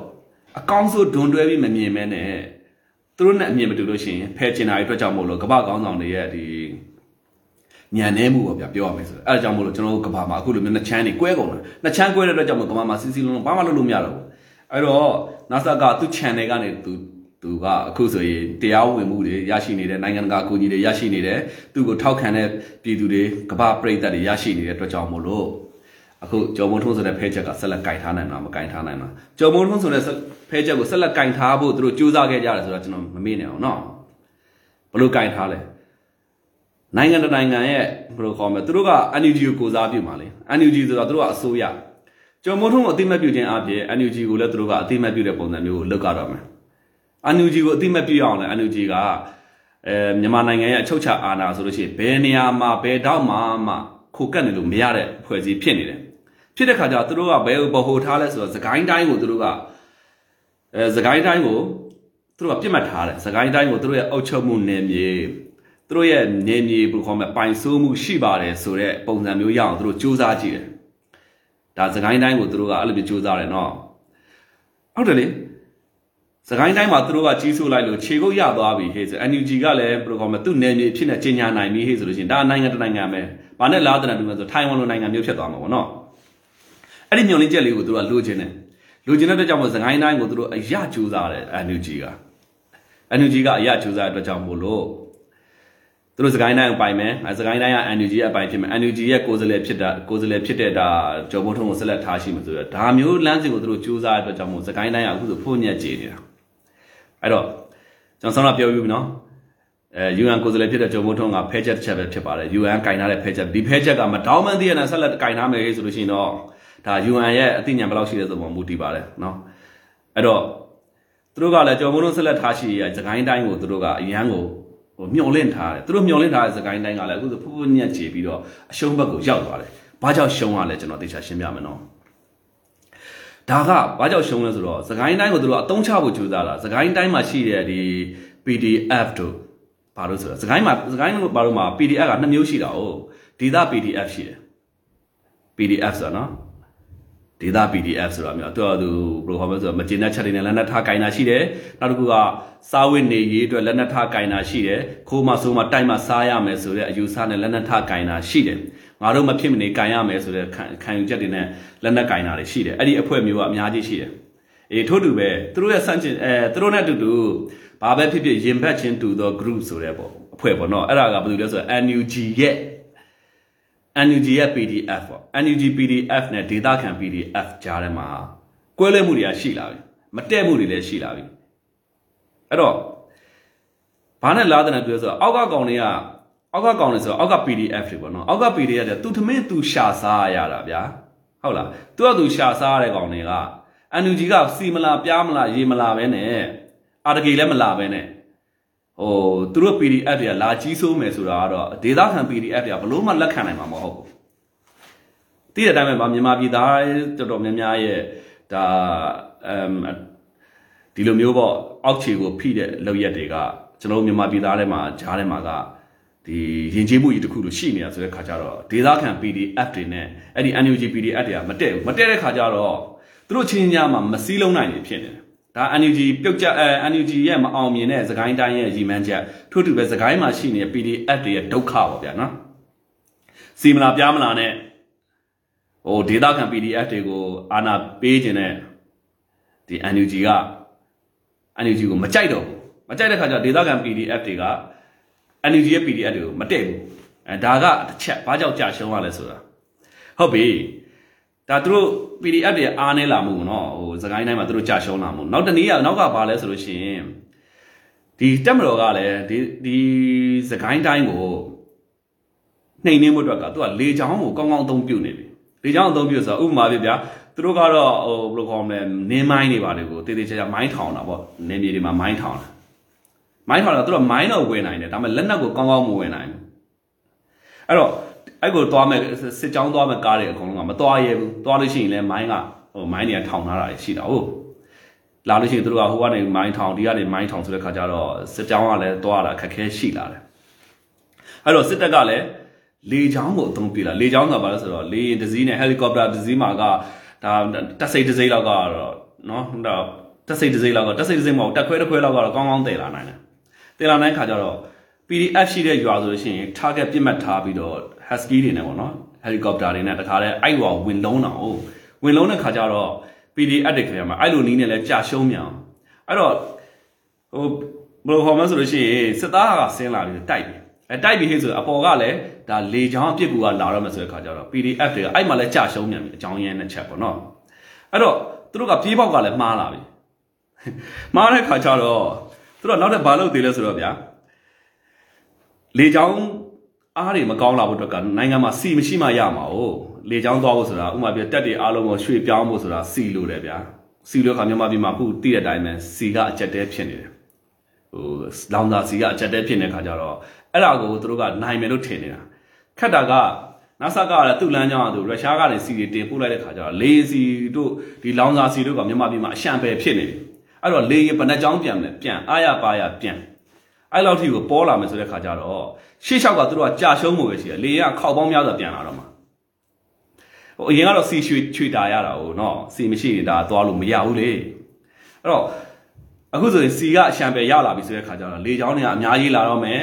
အကောင်းဆုံးဒွန်တွဲပြီးမမြင်မဲနဲ့သူတို့နဲ့အမြင်မတူလို့ရှိရင်ဖဲချင်တာတွေအတွက်ကြောင့်မို့လို့ကမ္ဘာကောင်းဆောင်တွေရဲ့ဒီ ညံနေမှုပေါ့ဗျာပြောရမယ်ဆိုတော့အဲအကြောင်းမို့လို့ကျွန်တော်တို့ကဘာမှာအခုလိုမျိုးနှစ်ချမ်းနေကွဲကုန်တယ်နှစ်ချမ်းကွဲတဲ့အတွက်ကြောင့်မို့ကဘာမှာစီစီလုံးလုံးဘာမှလုပ်လို့မရတော့ဘူးအဲ့တော့ NASA ကသူ့ channel ကနေသူသူကအခုဆိုရင်တရားဝင်မှုတွေရရှိနေတယ်နိုင်ငံတကာအကူအညီတွေရရှိနေတယ်သူ့ကိုထောက်ခံတဲ့ပြည်သူတွေကမ္ဘာပြည်သက်တွေရရှိနေတဲ့အတွက်ကြောင့်မို့လို့အခုကျော်မုံထုံးဆိုတဲ့ဖဲချက်ကဆက်လက်ကင်ထားနိုင်တာမကင်ထားနိုင်တာကျော်မုံထုံးဆိုတဲ့ဖဲချက်ကိုဆက်လက်ကင်ထားဖို့သူတို့စူးစမ်းခဲ့ကြတယ်ဆိုတော့ကျွန်တော်မမေ့နိုင်အောင်နော်ဘလို့ကင်ထားလဲ နိုင်ငံတနိုင်ငံရဲ့ဘယ်လိုခေါ်မလဲသူတို့က NUG ကိုကိုစားပြုမှာလေ NUG ဆိုတော့သူတို့ကအစိုးရကျော်မိုးထုံးကိုအတိမတ်ပြုခြင်းအပြင် NUG ကိုလည်းသူတို့ကအတိမတ်ပြုတဲ့ပုံစံမျိုးကိုလုပ်ကြတော့မယ် NUG ကိုအတိမတ်ပြုအောင်လဲ NUG ကအဲမြန်မာနိုင်ငံရဲ့အချုပ်ချာအာဏာဆိုလို့ရှိရင်ဘယ်နေရာမှာဘယ်တော့မှမှခိုကတ်နေလို့မရတဲ့ဖွဲ့စည်းဖြစ်နေတယ်ဖြစ်တဲ့ခါကျတော့သူတို့ကဘယ်ဘဟိုထားလဲဆိုတော့သခိုင်းတိုင်းကိုသူတို့ကအဲသခိုင်းတိုင်းကိုသူတို့ကပြစ်မှတ်ထားတယ်သခိုင်းတိုင်းကိုသူတို့ရဲ့အုပ်ချုပ်မှုနယ်မြေ သူတို့ရဲ့နေမြေဘယ်လိုခေါ်မလဲပိုင်ဆိုးမှုရှိပါတယ်ဆိုတဲ့ပုံစံမျိုးရအောင်သူတို့စူးစမ်းကြည့်တယ်ဒါစကိုင်းတိုင်းကိုသူတို့ကအဲ့လိုမျိုးစူးစမ်းတယ်နော်ဟုတ်တယ်လေစကိုင်းတိုင်းမှာသူတို့ကကြီးစိုးလိုက်လို့ခြေကုပ်ရသွားပြီဟေးဆို NUG ကလည်းဘယ်လိုခေါ်မလဲသူ့နယ်မြေဖြစ်နေကြီးညာနိုင်ပြီဟေးဆိုလို့ရှိရင်ဒါနိုင်ငံတနိုင်ငံပဲဘာနဲ့လားတနတူမယ်ဆိုထိုင်ဝမ်လိုနိုင်ငံမျိုးဖြစ်သွားမှာပေါ့နော်အဲ့ဒီညွန်လင်းချက်လေးကိုသူတို့ကလိုချင်တယ်လိုချင်တဲ့အတွက်ကြောင့်မို့စကိုင်းတိုင်းကိုသူတို့အရကြိုးစားတယ် NUG က NUG ကအရကြိုးစားတဲ့အတွက်ကြောင့်မို့လို့ သူတို့စကိုင်းတိုင်းကိုပိုင်မယ်စကိုင်းတိုင်းက NUG ရဲ့အပိုင်ဖြစ်မယ် NUG ရဲ့ကိုယ်စားလှယ်ဖြစ်တာကိုယ်စားလှယ်ဖြစ်တဲ့ဒါကျော်ဘုံထုံးကိုဆက်လက်ထားရှိမှာဆိုတော့ဒါမျိုးလမ်းစဉ်ကိုသူတို့စူးစမ်းတဲ့အတွက်ကြောင့်မို့စကိုင်းတိုင်းကအခုဆိုဖုန်ညက်ကြေနေတာအဲ့တော့ကျွန်တော်ဆောင်းတော့ပြောပြပြီနော်အဲ UN ကိုယ်စားလှယ်ဖြစ်တဲ့ကျော်ဘုံထုံးကဖဲချက်တစ်ချက်ပဲဖြစ်ပါတယ် UN ကင်ထားတဲ့ဖဲချက်ဒီဖဲချက်ကမတောင်းမှန်းသိရတဲ့ဆက်လက်ကင်ထားမယ်ဆိုလို့ရှိရင်တော့ဒါ UN ရဲ့အသိဉာဏ်ဘယ်လောက်ရှိလဲဆိုတော့မူတည်ပါတယ်နော်အဲ့တော့သူတို့ကလည်းကျော်ဘုံထုံးဆက်လက်ထားရှိရစကိုင်းတိုင်းကိုသူတို့ကအရန်ကို ဟိုမျောလင့်ထားတယ်သူတို့မျောလင့်ထားတဲ့စကိုင်းတိုင်းကလည်းအခုဆိုဖူးဖူးညက်ချေပြီးတော့အရှုံးဘက်ကိုရောက်သွားတယ်ဘာကြောင့်ရှုံးရလဲကျွန်တော်သိချာရှင်းပြမယ်နော်ဒါကဘာကြောင့်ရှုံးလဲဆိုတော့စကိုင်းတိုင်းကိုသူတို့အတုံးချဖို့ကြိုးစားတာစကိုင်းတိုင်းမှာရှိတဲ့ဒီ PDF တို့ဘာလို့ဆိုတော့စကိုင်းမှာစကိုင်းဘာလို့မှာ PDF ကနှစ်မျိုးရှိတာ哦ဒေတာ PDF ရှိတယ် PDF ဆိုတော့နော် ဒေတာ PDF ဆိုတာမျိုးသူကသူဘယ်လိုဟောမလဲဆိုတော့မကျေနပ်ချက်တွေနဲ့လက်နက်ထားကင်တာရှိတယ်နောက်တစ်ခုကစားဝတ်နေရေးအတွက်လက်နက်ထားကင်တာရှိတယ်ခိုးမဆိုးမတိုက်မစားရမယ်ဆိုတဲ့အယူဆနဲ့လက်နက်ထားကင်တာရှိတယ်ငါတို့မဖြစ်မနေကင်ရမယ်ဆိုတဲ့ခံယူချက်တွေနဲ့လက်နက်ကင်တာတွေရှိတယ်အဲ့ဒီအဖွဲ့မျိုးကအများကြီးရှိတယ်အေးထို့တူပဲသူတို့ရဲ့စန့်ကျင်အဲသူတို့နဲ့အတူတူဘာပဲဖြစ်ဖြစ်ရင်ဘတ်ချင်းတူသော group ဆိုတဲ့ပေါ့အဖွဲ့ပေါ့နော်အဲ့ဒါကဘာလို့လဲဆိုတော့ NUG ရဲ့ NUG ရဲ့ PDF ပေါ့ NUG PDF နဲ့ data ခံ PDF ကြားထဲမှာကွဲလွဲမှုတွေကရှိလာပြီမတည့်မှုတွေလည်းရှိလာပြီအဲ့တော့ဘာနဲ့လားတဲ့ပြောဆိုတော့အောက်ကကောင်တွေကအောက်ကကောင်တွေဆိုတော့အောက်က PDF တွေပေါ့နော်အောက်က PDF တွေသူထမင်းသူရှာစားရတာဗျာဟုတ်လားသူကသူရှာစားရတဲ့ကောင်တွေက NUG ကစီမလာပြားမလာရေမလာပဲနဲ့အာတကေလည်းမလာပဲနဲ့ ဟိုသူတို့ PDF တွေကလာကြီးဆိုးမယ်ဆိုတာကတော့ဒေသခံ PDF တွေကဘလို့မှလက်ခံနိုင်မှာမဟုတ်ဘူးတည်တဲ့အတိုင်းပဲမြန်မာပြည်သားတော်တော်များများရဲ့ဒါအမ်ဒီလိုမျိုးပေါ့အောက်ခြေကိုဖိတဲ့လောက်ရက်တွေကကျွန်တော်မြန်မာပြည်သားထဲမှာဂျားထဲမှာကဒီရင်ကျေးမှုကြီးတစ်ခုလိုရှိနေတာဆိုတဲ့ခါကျတော့ဒေသခံ PDF တွေနဲ့အဲ့ဒီ NUG PDF တွေကမတည့်ဘူးမတည့်တဲ့ခါကျတော့သူတို့ချင်းညာမှာမစည်းလုံးနိုင်နေဖြစ်နေတယ် ဒါ NUG ပြုတ်ကြအဲ NUG ရဲ့မအောင်မြင်တဲ့သခိုင်းတိုင်းရဲ့ရည်မှန်းချက်ထို့တူပဲသခိုင်းမှာရှိနေတဲ့ PDF တွေရဲ့ဒုက္ခပေါ့ဗျာနော်စီမလာပြားမလာနဲ့ဟိုဒေတာခံ PDF တွေကိုအာနာပေးခြင်းနဲ့ဒီ NUG က NUG ကိုမကြိုက်တော့ဘူးမကြိုက်တဲ့ခါကျဒေတာခံ PDF တွေက NUG ရဲ့ PDF တွေကိုမတည့်ဘူးအဲဒါကတစ်ချက်ဘာကြောင့်ကြာရှုံးရလဲဆိုတာဟုတ်ပြီ ဒါသူတို့ PDF တွေအားနေလာမှုပေါ့နော်ဟိုစကိုင်းတိုင်းမှာသူတို့ကြာရှုံးလာမှုနောက်တနေ့ကနောက်ကဘာလဲဆိုလို့ရှိရင်ဒီတက်မတော်ကလည်းဒီဒီစကိုင်းတိုင်းကိုနှိမ်နှင်းမှုအတွက်ကသူကလေချောင်းကိုကောင်းကောင်းအသုံးပြုနေပြီလေချောင်းအသုံးပြုဆိုတော့ဥပမာပြဗျာသူတို့ကတော့ဟိုဘယ်လိုခေါ်မလဲနင်းမိုင်းတွေပါလေကိုတေးသေးချာချာမိုင်းထောင်တာပေါ့နင်းမြေတွေမှာမိုင်းထောင်တာမိုင်းထောင်တာသူတို့မိုင်းတော့ဝင်နိုင်တယ်ဒါပေမဲ့လက်နက်ကိုကောင်းကောင်းမဝင်နိုင်ဘူးအဲ့တော့ အဲ့ကိုသွားမဲ့စစ်ကြောင်းသွားမဲ့ကားတွေအကုန်လုံးကမသွားရဲဘူးသွားလို့ရှိရင်လည်းမိုင်းကဟိုမိုင်းတွေကထောင်ထားတာရှိတာဟုတ်လာလို့ရှိရင်သူတို့ကဟိုကနေမိုင်းထောင်ဒီကနေမိုင်းထောင်ဆိုတဲ့ခါကျတော့စစ်ကြောင်းကလည်းသွားတာအခက်ခဲရှိလာတယ်အဲ့တော့စစ်တပ်ကလည်းလေချောင်းကိုအသုံးပြလာလေချောင်းဆိုတာဘာလဲဆိုတော့လေယာဉ်တစ်စီးနဲ့ဟယ်လီကော်ပတာတစ်စီးမှာကဒါတက်စိတ်တစ်စိတ်လောက်ကတော့နော်ဟိုတော့တက်စိတ်တစ်စိတ်လောက်ကတက်စိတ်တစ်စိတ်မဟုတ်တက်ခွဲတစ်ခွဲလောက်ကတော့ကောင်းကောင်းတည်လာနိုင်တယ်တည်လာနိုင်ခါကျတော့ PDF ရှိတဲ့ရွာဆိုလို့ရှိရင် target ပြစ်မှတ်ထားပြီးတော့ husky တွေနဲ့ပေါ့နော် helicopter တွေနဲ့တခါတည်းအဲ့ရွာဝင်လုံးတာ哦ဝင်လုံးတဲ့ခါကျတော့ PDF တွေခင်ဗျာမှာအဲ့လိုနီးနဲ့လဲကြာရှုံးမြန်အဲ့တော့ဟိုဘယ်လိုဟောမလဲဆိုလို့ရှိရင်စစ်သားကဆင်းလာပြီးတိုက်ပြီအဲတိုက်ပြီဟဲ့ဆိုအပေါ်ကလည်းဒါလေချောင်းအပြစ်ကူကလာတော့မယ်ဆိုတဲ့ခါကျတော့ PDF တွေကအဲ့မှာလဲကြာရှုံးမြန်ပြီအကြောင်းရင်းနဲ့ချက်ပေါ့နော်အဲ့တော့သူတို့ကပြေးပေါက်ကလည်းမှားလာပြီမှားတဲ့ခါကျတော့သူတို့နောက်ထပ်ဘာလုပ်သေးလဲဆိုတော့ဗျာလေချောင်း အားတွေမကောင်းလာဖို့အတွက်ကနိုင်ငံမှာစီမရှိမှရမှာ哦လေချောင်းသွားဖို့ဆိုတာဥမာပြတက်တွေအားလုံးကိုရွှေ့ပြောင်းဖို့ဆိုတာစီလို့တယ်ဗျာစီလို့ခါမြန်မာပြည်မှာအခုတည့်တဲ့အတိုင်းပဲစီကအကြက်တဲဖြစ်နေတယ်ဟိုလောင်သာစီကအကြက်တဲဖြစ်နေတဲ့ခါကျတော့အဲ့ဒါကိုသူတို့ကနိုင်မယ်လို့ထင်နေတာခက်တာကနာဆာကလည်းသူ့လမ်းကြောင်းကသူရုရှားကနေစီတွေတင်ပို့လိုက်တဲ့ခါကျတော့လေစီတို့ဒီလောင်စာစီတို့ကမြန်မာပြည်မှာအရှံပယ်ဖြစ်နေတယ်အဲ့တော့လေရင်ဘယ်နှကြောင်းပြန်မလဲပြန်အားရပါရပြန် အဲ့လောက်ထိကိုပေါ်လာမယ်ဆိုတဲ့ခါကျတော့ရှေ့လျှောက်ကသူတို့ကကြာရှုံးမှုပဲရှိတယ်လေရင်ကခောက်ပေါင်းများစွာပြန်လာတော့မှာဟိုအရင်ကတော့စီရွှေချွေတာရတာဟိုနော်စီမရှိနေတာသွားလို့မရဘူးလေအဲ့တော့အခုဆိုရင်စီကအရှံပယ်ရလာပြီဆိုတဲ့ခါကျတော့လေချောင်းတွေကအများကြီးလာတော့မယ်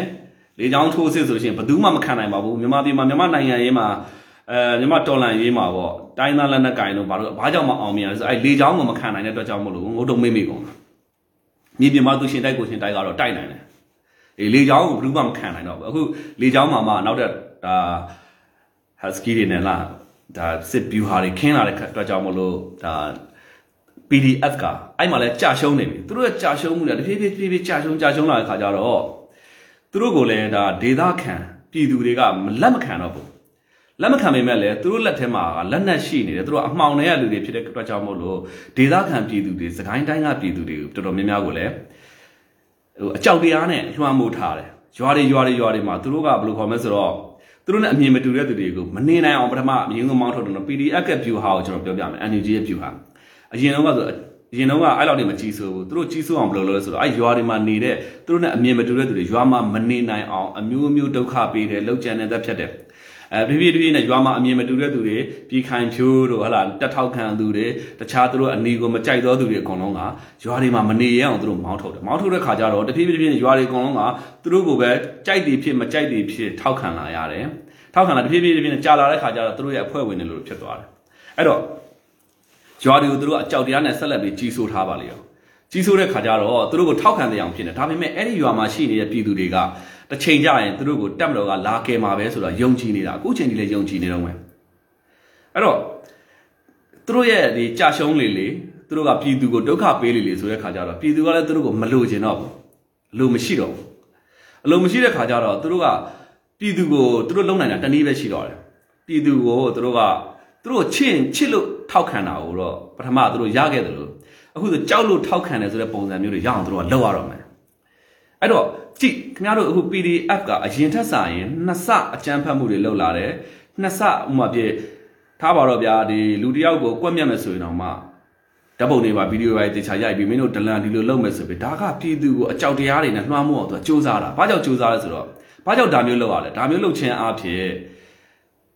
လေချောင်းထိုးစစ်ဆိုလို့ရှိရင်ဘယ်သူမှမခံနိုင်ပါဘူးမြန်မာပြည်မှာမြန်မာနိုင်ငံရေးမှာအဲမြန်မာတော်လန်ရေးမှာပေါ့တိုင်းသားလက်နက်ကင်တို့ဘာလို့ဘာကြောင့်မအောင်မြင်လဲဆိုအဲလေချောင်းကိုမခံနိုင်တဲ့အတွက်ကြောင့်မလို့ငုတ်တုံမေ့မေ့ကုန်တာမြေပြင်မှာသူရှင်တိုက်ကိုရှင်တိုက်ကတော့တိုက်နိုင်တယ်အေး လေချောင်းကိုဘယ်သူမှမခံနိုင်တော့ဘူးအခုလေချောင်းမှာမှနောက်တဲ့ဒါ husky တွေနဲ့လာဒါစစ်ဗျူဟာတွေခင်းလာတဲ့အတွက်ကြောင့်မလို့ဒါ PDF ကအဲ့မှာလဲကြာရှုံးနေပြီသူတို့ရဲ့ကြာရှုံးမှုတွေတဖြည်းဖြည်းဖြည်းဖြည်းကြာရှုံးကြာရှုံးလာတဲ့ခါကျတော့သူတို့ကိုလည်းဒါဒေသခံပြည်သူတွေကလက်မခံတော့ဘူးလက်မခံပေမဲ့လည်းသူတို့လက်ထဲမှာလက်နက်ရှိနေတယ်သူတို့အမှောင်တွေကလူတွေဖြစ်တဲ့အတွက်ကြောင့်မို့လို့ဒေသခံပြည်သူတွေစကိုင်းတိုင်းကပြည်သူတွေတော်တော်များများကိုလည်း ဟိုအကြောက်တရားနဲ့လွှမ်းမိုးထားတယ်ရွာတွေရွာတွေရွာတွေမှာသူတို့ကဘယ်လိုခေါ်မလဲဆိုတော့သူတို့နဲ့အမြင်မတူတဲ့သူတွေကိုမနေနိုင်အောင်ပထမအမြင်ကမောင်းထုတ်တယ်နော် PDF က view ဟာကိုကျွန်တော်ပြောပြမယ် NUG ရဲ့ view ဟာအရင်တော့ကဆိုရင်တော့ကအဲ့လောက်နေမကြီးဆိုးဘူးသူတို့ကြီးဆိုးအောင်ဘယ်လိုလုပ်လဲဆိုတော့အဲ့ရွာတွေမှာနေတဲ့သူတို့နဲ့အမြင်မတူတဲ့သူတွေရွာမှာမနေနိုင်အောင်အမျိုးမျိုးဒုက္ခပေးတယ်လောက်ကျန်တဲ့သက်ဖြတ်တယ် အဲပြပြပြနဲ့ရွာမှာအမြင်မတူတဲ့သူတွေပြည်ခိုင်ဖြိုးတို့ဟလာတက်ထောက်ခံသူတွေတခြားသူတို့အနီကိုမကြိုက်သောသူတွေအကုန်လုံးကရွာတွေမှာမနေရအောင်သူတို့မောင်းထုတ်တယ်မောင်းထုတ်တဲ့ခါကျတော့တဖြည်းဖြည်းဖြည်းရွာတွေအကုန်လုံးကသူတို့ကိုပဲကြိုက်တယ်ဖြစ်မကြိုက်တယ်ဖြစ်ထောက်ခံလာရတယ်ထောက်ခံလာတဖြည်းဖြည်းဖြည်းနဲ့ကြာလာတဲ့ခါကျတော့သူတို့ရဲ့အဖွဲ့ဝင်တွေလို့ဖြစ်သွားတယ်အဲ့တော့ရွာတွေကိုသူတို့အကြောက်တရားနဲ့ဆက်လက်ပြီးကြီးစိုးထားပါလေရောကြီးစိုးတဲ့ခါကျတော့သူတို့ကိုထောက်ခံတဲ့အောင်ဖြစ်နေဒါပေမဲ့အဲ့ဒီရွာမှာရှိနေတဲ့ပြည်သူတွေက တစ်ချိန်ကြရင်သူတို့ကိုတက်မတော်ကလာကယ်မှာပဲဆိုတော့ယုံကြည်နေတာအခုချိန်ကြီးလည်းယုံကြည်နေတော့မယ်အဲ့တော့သူတို့ရဲ့ဒီကြာရှုံးလေလေသူတို့ကပြည်သူကိုဒုက္ခပေးလေလေဆိုတဲ့ခါကျတော့ပြည်သူကလည်းသူတို့ကိုမလိုချင်တော့ဘူးအလိုမရှိတော့ဘူးအလိုမရှိတဲ့ခါကျတော့သူတို့ကပြည်သူကိုသူတို့လုံနိုင်တာတနည်းပဲရှိတော့တယ်ပြည်သူကိုသူတို့ကသူတို့ချစ်ချစ်လို့ထောက်ခံတာကိုတော့ပထမသူတို့ရခဲ့တယ်လို့အခုဆိုကြောက်လို့ထောက်ခံတယ်ဆိုတဲ့ပုံစံမျိုးတွေရအောင်သူတို့ကလောက်ရတော့မယ် အဲ့တော့ကြည့်ခင်ဗျားတို့အခု PDF ကအရင်ထက်စာရင်နှစ်ဆအကြမ်းဖက်မှုတွေလုပ်လာတယ်နှစ်ဆဥမာပြည့်ထားပါတော့ဗျာဒီလူတယောက်ကိုကွက်မြတ်မယ်ဆိုရင်တော့မှဓာတ်ပုံတွေပါဗီဒီယိုပိုင်းတေချာရိုက်ပြီးမင်းတို့ဒလန်ဒီလိုလုပ်မယ်ဆိုပြီးဒါကပြည်သူကိုအကြောက်တရားတွေနဲ့နှွှမ်းမို့အောင်သူကစူးစမ်းတာဘာကြောင့်စူးစမ်းလဲဆိုတော့ဘာကြောင့်ဒါမျိုးလုပ်ရလဲဒါမျိုးလုပ်ခြင်းအဖြစ်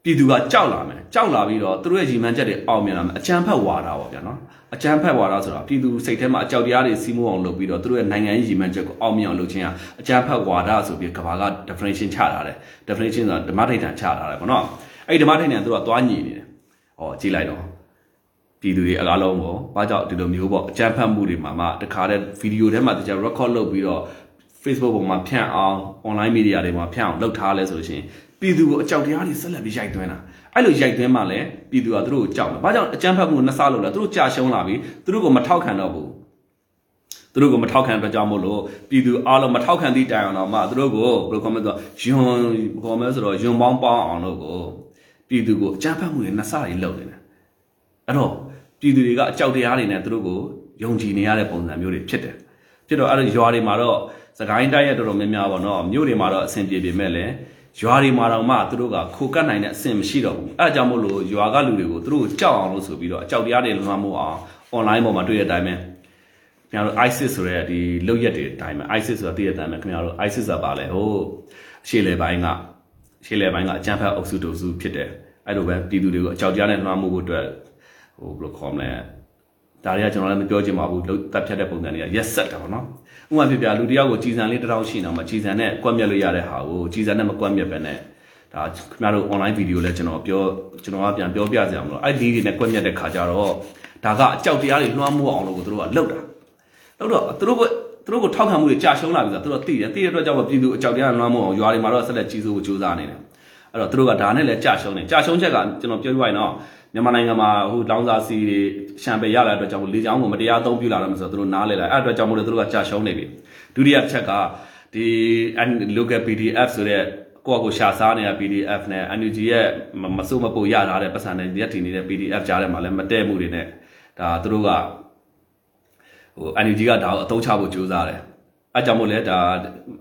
ပြည်သူကကြောက်လာမယ်ကြောက်လာပြီးတော့သူတို့ရဲ့ညီမချက်တွေအောင်မြင်လာမယ်အကြမ်းဖက်ဝါဒပေါ့ဗျာနော်အကြမ်းဖက်ဝါဒဆိုတာပြည်သူစိတ်ထဲမှာအကြောက်တရားတွေစီးမိုးအောင်လုပ်ပြီးတော့သူတို့ရဲ့နိုင်ငံရေးညီမချက်ကိုအောင်မြင်အောင်လုပ်ခြင်းကအကြမ်းဖက်ဝါဒဆိုပြီးကဘာက definition ချထားတယ် definition ဆိုတာဓမ္မထိတ်တန်ချထားတယ်ပေါ့နော်အဲ့ဒီဓမ္မထိတ်တန်သူကသွားညီနေတယ်ဟောကြည့်လိုက်တော့ပြည်သူတွေအကားလုံးပေါ့ဘာကြောင့်ဒီလိုမျိုးပေါ့အကြမ်းဖက်မှုတွေမှာမှတခါတည်းဗီဒီယိုထဲမှာတခြား record လုပ်ပြီးတော့ Facebook ပေါ်မှာဖြန့်အောင် online media တွေမှာဖြန့်အောင်လုပ်ထားလဲဆိုလို့ရှိရင် ပြည်သူကိုအကြောက်တရားတွေဆက်လက်ပြီးရိုက်သွင်းတာအဲ့လိုရိုက်သွင်းမှလည်းပြည်သူကသူတို့ကိုကြောက်တယ်။ဘာကြောင့်အကြမ်းဖက်မှုနှစ်ဆလို့လဲသူတို့ကြာရှုံးလာပြီသူတို့ကိုမထောက်ခံတော့ဘူး။သူတို့ကိုမထောက်ခံအတွက်ကြောင့်မို့လို့ပြည်သူအားလုံးမထောက်ခံသည့်တိုင်အောင်တော့မှသူတို့ကိုဘယ်လိုခေါ်မလဲဆိုတော့ယွန်ခေါ်မလဲဆိုတော့ယွန်ပေါင်းပေါင်းအောင်လို့ကိုပြည်သူကိုအကြမ်းဖက်မှုတွေနှစ်ဆတွေလုပ်နေတယ်။အဲ့တော့ပြည်သူတွေကအကြောက်တရားတွေနဲ့သူတို့ကိုယုံကြည်နေရတဲ့ပုံစံမျိုးတွေဖြစ်တယ်။ဖြစ်တော့အဲ့ဒီရွာတွေမှာတော့စကိုင်းတိုင်းရဲ့တော်တော်များများပေါ့နော်မြို့တွေမှာတော့အဆင်ပြေပေမဲ့လည်း ရွာတွေမှာတော့မှသူတို့ကခိုကတ်နိုင်တဲ့အဆင့်မရှိတော့ဘူးအဲအကြောင်းမို့လို့ရွာကလူတွေကိုသူတို့ကြောက်အောင်လို့ဆိုပြီးတော့အကြောက်တရားတွေလွှမ်းမိုးအောင် online ပေါ်မှာတွေ့တဲ့အတိုင်းပဲခင်ဗျားတို့ ISIS ဆိုတဲ့ဒီလောက်ရက်တွေအတိုင်းပဲ ISIS ဆိုတာသိတဲ့အတိုင်းပဲခင်ဗျားတို့ ISIS ကပါလဲဟိုအရှေ့လေပိုင်းကရှေ့လေပိုင်းကအကြမ်းဖက်အုပ်စုတို့စုဖြစ်တယ်အဲ့လိုပဲပြည်သူတွေကိုအကြောက်တရားနဲ့လွှမ်းမိုးဖို့အတွက်ဟိုဘယ်လိုခေါ်မလဲ ဒါတွေကကျွန်တော်လည်းမပြောချင်ပါဘူးလို့တတ်ဖြတ်တဲ့ပုံစံတွေကရက်ဆက်တာပေါ့နော်ဥပမာပြပြလူတယောက်ကိုကြည်စံလေးတစ်ထောင်ရှိနေမှာကြည်စံနဲ့ကွက်မြက်လို့ရတဲ့ဟာကိုကြည်စံနဲ့မကွက်မြက်ပဲနဲ့ဒါခင်ဗျားတို့ online video လဲကျွန်တော်ပြောကျွန်တော်ကပြန်ပြောပြကြအောင်လို့အဲ့ဒီတွေနဲ့ကွက်မြက်တဲ့ခါကျတော့ဒါကအကြောက်တရားတွေလွှမ်းမိုးအောင်လို့သူတို့ကလုပ်တာလုပ်တော့သူတို့ကသူတို့ကိုထောက်ခံမှုတွေကြာရှုံးလာပြီဆိုတော့သူတို့သိတယ်သိတဲ့အတွက်ကြောင့်ပြည်သူအကြောက်တရားလွှမ်းမိုးအောင်ရွာတွေမှာတော့ဆက်လက်ကြီးစိုးဖို့ကြိုးစားနေတယ်အဲ့တော့သူတို့ကဒါနဲ့လည်းကြာရှုံးတယ်ကြာရှုံးချက်ကကျွန်တော်ပြောပြရရင်တော့ မြန်မာနိုင်ငံမှာဟိုလောင်စာစီတွေရှမ်ပယ်ရလာတဲ့အတွက်ကြောင့်လေကြောင်းကိုမတရားအသုံးပြုလာတယ်ဆိုတော့သူတို့နားလဲလာအဲ့အတွက်ကြောင့်မို့လို့သူတို့ကကြာရှုံးနေပြီဒုတိယချက်ကဒီ local PDF ဆိုတဲ့ကိုယ့်ကိုရှာစားနေတဲ့ PDF နဲ့ NUG ရဲ့မစိုးမပို့ရထားတဲ့ပတ်စံနဲ့ရက်တည်နေတဲ့ PDF ကြားထဲမှာလည်းမတည့်မှုတွေနဲ့ဒါသူတို့ကဟို NUG ကဒါကိုအသုံးချဖို့ကြိုးစားတယ် အဲကြောင့်မို့လဲဒါ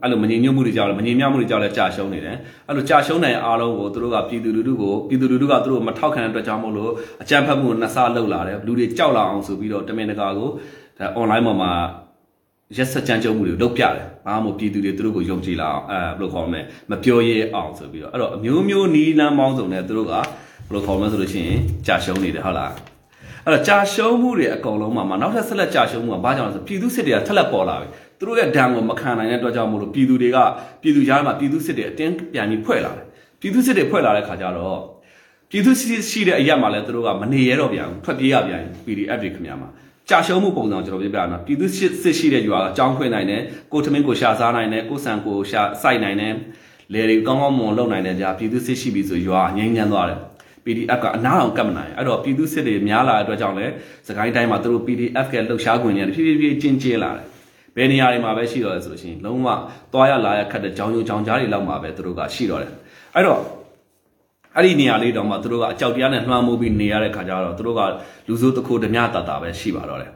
အဲ့လိုမငြိမ်ညွတ်မှုတွေကြောင့်လည်းမငြိမ်မြမှုတွေကြောင့်လည်းကြာရှုံးနေတယ်အဲ့လိုကြာရှုံးနိုင်အားလုံးကိုသူတို့ကပြည်သူလူထုကိုပြည်သူလူထုကသူတို့မထောက်ခံတဲ့အတွက်ကြောင့်မို့လို့အကြမ်းဖက်မှုကိုနှစ်ဆလောက်လာတယ်လူတွေကြောက်လာအောင်ဆိုပြီးတော့တမင်တကာကိုဒါ online ပေါ်မှာရက်စက်ကြမ်းကြုတ်မှုတွေလုပ်ပြတယ်ဘာမှမပြည်သူတွေသူတို့ကိုယုံကြည်လာအောင်အဲဘယ်လိုခေါ်မလဲမပြောရဲအောင်ဆိုပြီးတော့အဲ့တော့အမျိုးမျိုးနီးလမ်းပေါင်းစုံနဲ့သူတို့ကဘယ်လိုခေါ်မလဲဆိုလို့ရှိရင်ကြာရှုံးနေတယ်ဟုတ်လားအဲ့တော့ကြာရှုံးမှုတွေအကုန်လုံးမှာနောက်ထပ်ဆက်လက်ကြာရှုံးမှုကဘာကြောင့်လဲဆိုပြည်သူစစ်တွေကထက်လက်ပေါ်လာပြီ သူတို့ရဲ့ဒဏ်ကိုမခံနိုင်တဲ့အတွက်ကြောင့်မို့လို့ပြည်သူတွေကပြည်သူကြားမှာပြည်သူစစ်တွေအတင်းပြန်ပြီးဖွဲ့လာတယ်ပြည်သူစစ်တွေဖွဲ့လာတဲ့ခါကျတော့ပြည်သူစစ်ရှိတဲ့အရက်မှာလည်းသူတို့ကမနေရတော့ပြန်ဘူးထွက်ပြေးရပြန် PDF တွေခင်ဗျာမှာကြာရှုံးမှုပုံစံကျွန်တော်ပြပြရမှာပြည်သူစစ်ရှိတဲ့ရွာကအကြောင်းခွင့်နိုင်တယ်ကိုထမင်းကိုရှာစားနိုင်တယ်ကိုဆန်ကိုရှာစိုက်နိုင်တယ်လေတွေကောင်းကောင်းမွန်လုပ်နိုင်တယ်ကြာပြည်သူစစ်ရှိပြီဆိုရွာငြိမ်းချမ်းသွားတယ် PDF ကအနားအောင်ကတ်မနိုင်အဲ့တော့ပြည်သူစစ်တွေများလာတဲ့အတွက်ကြောင့်လည်းစကိုင်းတိုင်းမှာသူတို့ PDF ကလှုပ်ရှားခွင့်တွေဖြည်းဖြည်းဖြည်းကျင်းကျဲလာတယ် ဘယ်နေရာတွေမှာပဲရှိတော့လဲဆိုလို့ရှိရင်လုံးဝသွားရလာရခတ်တဲ့ကြောင်ယုံကြောင်ကြားတွေလောက်မှာပဲသူတို့ကရှိတော့တယ်အဲ့တော့အဲ့ဒီနေရာလေးတော့မှသူတို့ကအကြောက်တရားနဲ့နှွှမ်းမိုးပြီးနေရတဲ့ခါကျတော့သူတို့ကလူစိုးတခိုးဓမြတာတာပဲရှိပါတော့တယ်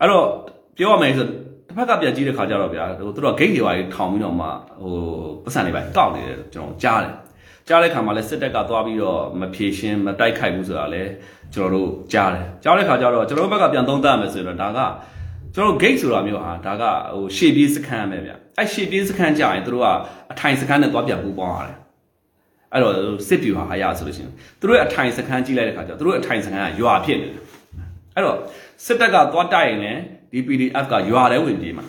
အဲ့တော့ပြောရမယ်ဆိုတစ်ဖက်ကပြန်ကြည့်တဲ့ခါကျတော့ဗျာဟိုသူတို့ကဂိတ်တွေပါထောင်ပြီးတော့မှဟိုပတ်စံတွေပါကောက်နေတယ်ကျွန်တော်ကြားတယ်ကြားတဲ့ခါမှာလဲစစ်တပ်ကသွားပြီးတော့မဖြေရှင်းမတိုက်ခိုက်ဘူးဆိုတာလဲကျွန်တော်တို့ကြားတယ်ကြားတဲ့ခါကျတော့ကျွန်တော်တို့ဘက်ကပြန်သုံးသပ်မယ်ဆိုတော့ဒါက ကျွန်တော် gate ဆိုတာမျိုးဟာဒါကဟိုရှေ့ပြေးစခန်းပဲဗျအဲ့ရှေ့ပြေးစခန်းကြာရင်တို့ကအထိုင်စခန်းနဲ့သွားပြန်ပူပေါင်းရတယ်အဲ့တော့စစ်ပြူဟာဟာရဆိုလို့ရှိရင်တို့ရဲ့အထိုင်စခန်းကြီးလိုက်တဲ့ခါကျတော့တို့ရဲ့အထိုင်စခန်းကရွာဖြစ်နေတယ်အဲ့တော့စစ်တပ်ကသွားတိုက်ရင်လည်းဒီ PDF ကရွာထဲဝင်ပြေးမှာ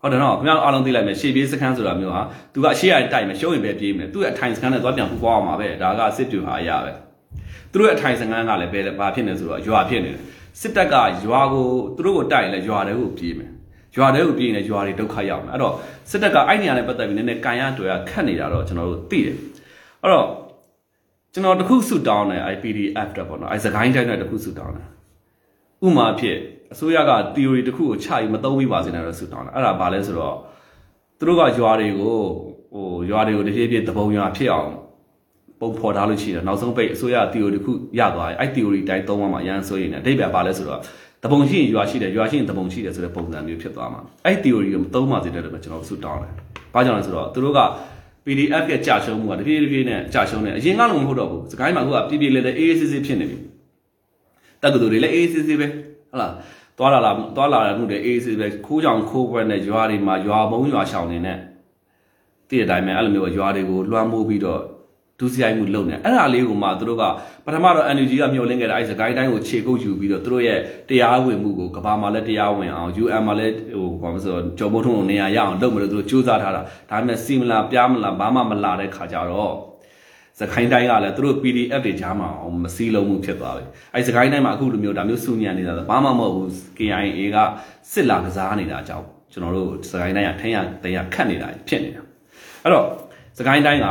ဟုတ်တယ်နော်ခင်ဗျားအားလုံးသိလိုက်မယ်ရှေ့ပြေးစခန်းဆိုတာမျိုးဟာသူကအရှေ့ရတိုက်မယ်ရှုံးရင်ပဲပြေးမယ်သူ့ရဲ့အထိုင်စခန်းနဲ့သွားပြန်ပူပေါင်းအောင်ပါပဲဒါကစစ်ပြူဟာရပဲသူတို့ရဲ့အထိုင်စခန်းကလည်းပဲဘာဖြစ်နေဆိုတော့ရွာဖြစ်နေတယ် စစ်တပ်ကရွာကိုသူတို့ကိုတိုက်ရင်လည်းရွာထဲကိုပြေးမယ်ရွာထဲကိုပြေးရင်လည်းရွာတွေဒုက္ခရောက်မယ်အဲ့တော့စစ်တပ်ကအဲ့နေရာနဲ့ပတ်သက်ပြီးနည်းနည်းကန်ရတွေ့ရခတ်နေတာတော့ကျွန်တော်တို့သိတယ်အဲ့တော့ကျွန်တော်တခုဆူတောင်းတယ် IPDF တော့ပေါ့နော်အဲစကိုင်းတိုင်းနဲ့တခုဆူတောင်းတယ်ဥမာဖြစ်အစိုးရက theory တခုကိုချပြီးမသုံးမိပါစေနဲ့တော့ဆူတောင်းတယ်အဲ့ဒါဘာလဲဆိုတော့သူတို့ကရွာတွေကိုဟိုရွာတွေကိုတဖြည်းဖြည်းတပုံရွာဖြစ်အောင် ပုံဖော်ထားလို့ရှိတယ်နောက်ဆုံးပိတ်အစိုးရ theory တခုရသွားရင်အဲ့ theory တိုင်းသုံးမှအရန်ဆိုရင်အတိတ်ပဲပါလဲဆိုတော့တပုံရှိရင်ရွာရှိတယ်ရွာရှိရင်တပုံရှိတယ်ဆိုတဲ့ပုံစံမျိုးဖြစ်သွားမှာအဲ့ theory ကိုမသုံးပါစေနဲ့လို့ကျွန်တော်ဆူတောင်းတယ်ဘာကြောင့်လဲဆိုတော့သူတို့က PDF ရဲ့ကြာရှုံးမှုကတပြေးတပြေးနဲ့ကြာရှုံးနေအရင်ကလုံးမဟုတ်တော့ဘူးစကိုင်းမှာအခုကပြပြလေးလေးအေးအေးဆေးဆေးဖြစ်နေပြီတက္ကသိုလ်တွေလည်းအေးအေးဆေးဆေးပဲဟုတ်လားသွားလာလာသွားလာမှုတွေအေးအေးဆေးပဲခိုးကြောင်ခိုးပွဲနဲ့ရွာတွေမှာရွာဘုံရွာရှောင်နေနဲ့တည့်တဲ့အတိုင်းပဲအဲ့လိုမျိုးရွာတွေကိုလွှမ်းမိုးပြီးတော့ ဒုစရိုက်မှုလုပ်နေအဲ့ဒါလေးကိုမှသူတို့ကပထမတော့ NUG ကမျှော်လင့်ခဲ့တာအဲ့စကိုင်းတိုင်းကိုခြေကုပ်ယူပြီးတော့သူတို့ရဲ့တရားဝင်မှုကိုကဘာမှလည်းတရားဝင်အောင် UN မှာလည်းဟိုဘာမဆိုကြော်မိုးထုံးနေရာရအောင်လုပ်မလို့သူတို့စူးစမ်းထားတာဒါပေမဲ့စီမလာပြားမလာဘာမှမလာတဲ့ခါကြတော့စကိုင်းတိုင်းကလည်းသူတို့ PDF တွေကြားမှာအောင်မစည်းလုံးမှုဖြစ်သွားပြီအဲ့စကိုင်းတိုင်းမှာအခုလိုမျိုးဒါမျိုးစုညံနေတာဘာမှမဟုတ်ဘူး KIA ကစစ်လာကစားနေတာအကြောင်းကျွန်တော်တို့စကိုင်းတိုင်းကထင်းရတင်ရခတ်နေတာဖြစ်နေတာအဲ့တော့စကိုင်းတိုင်းက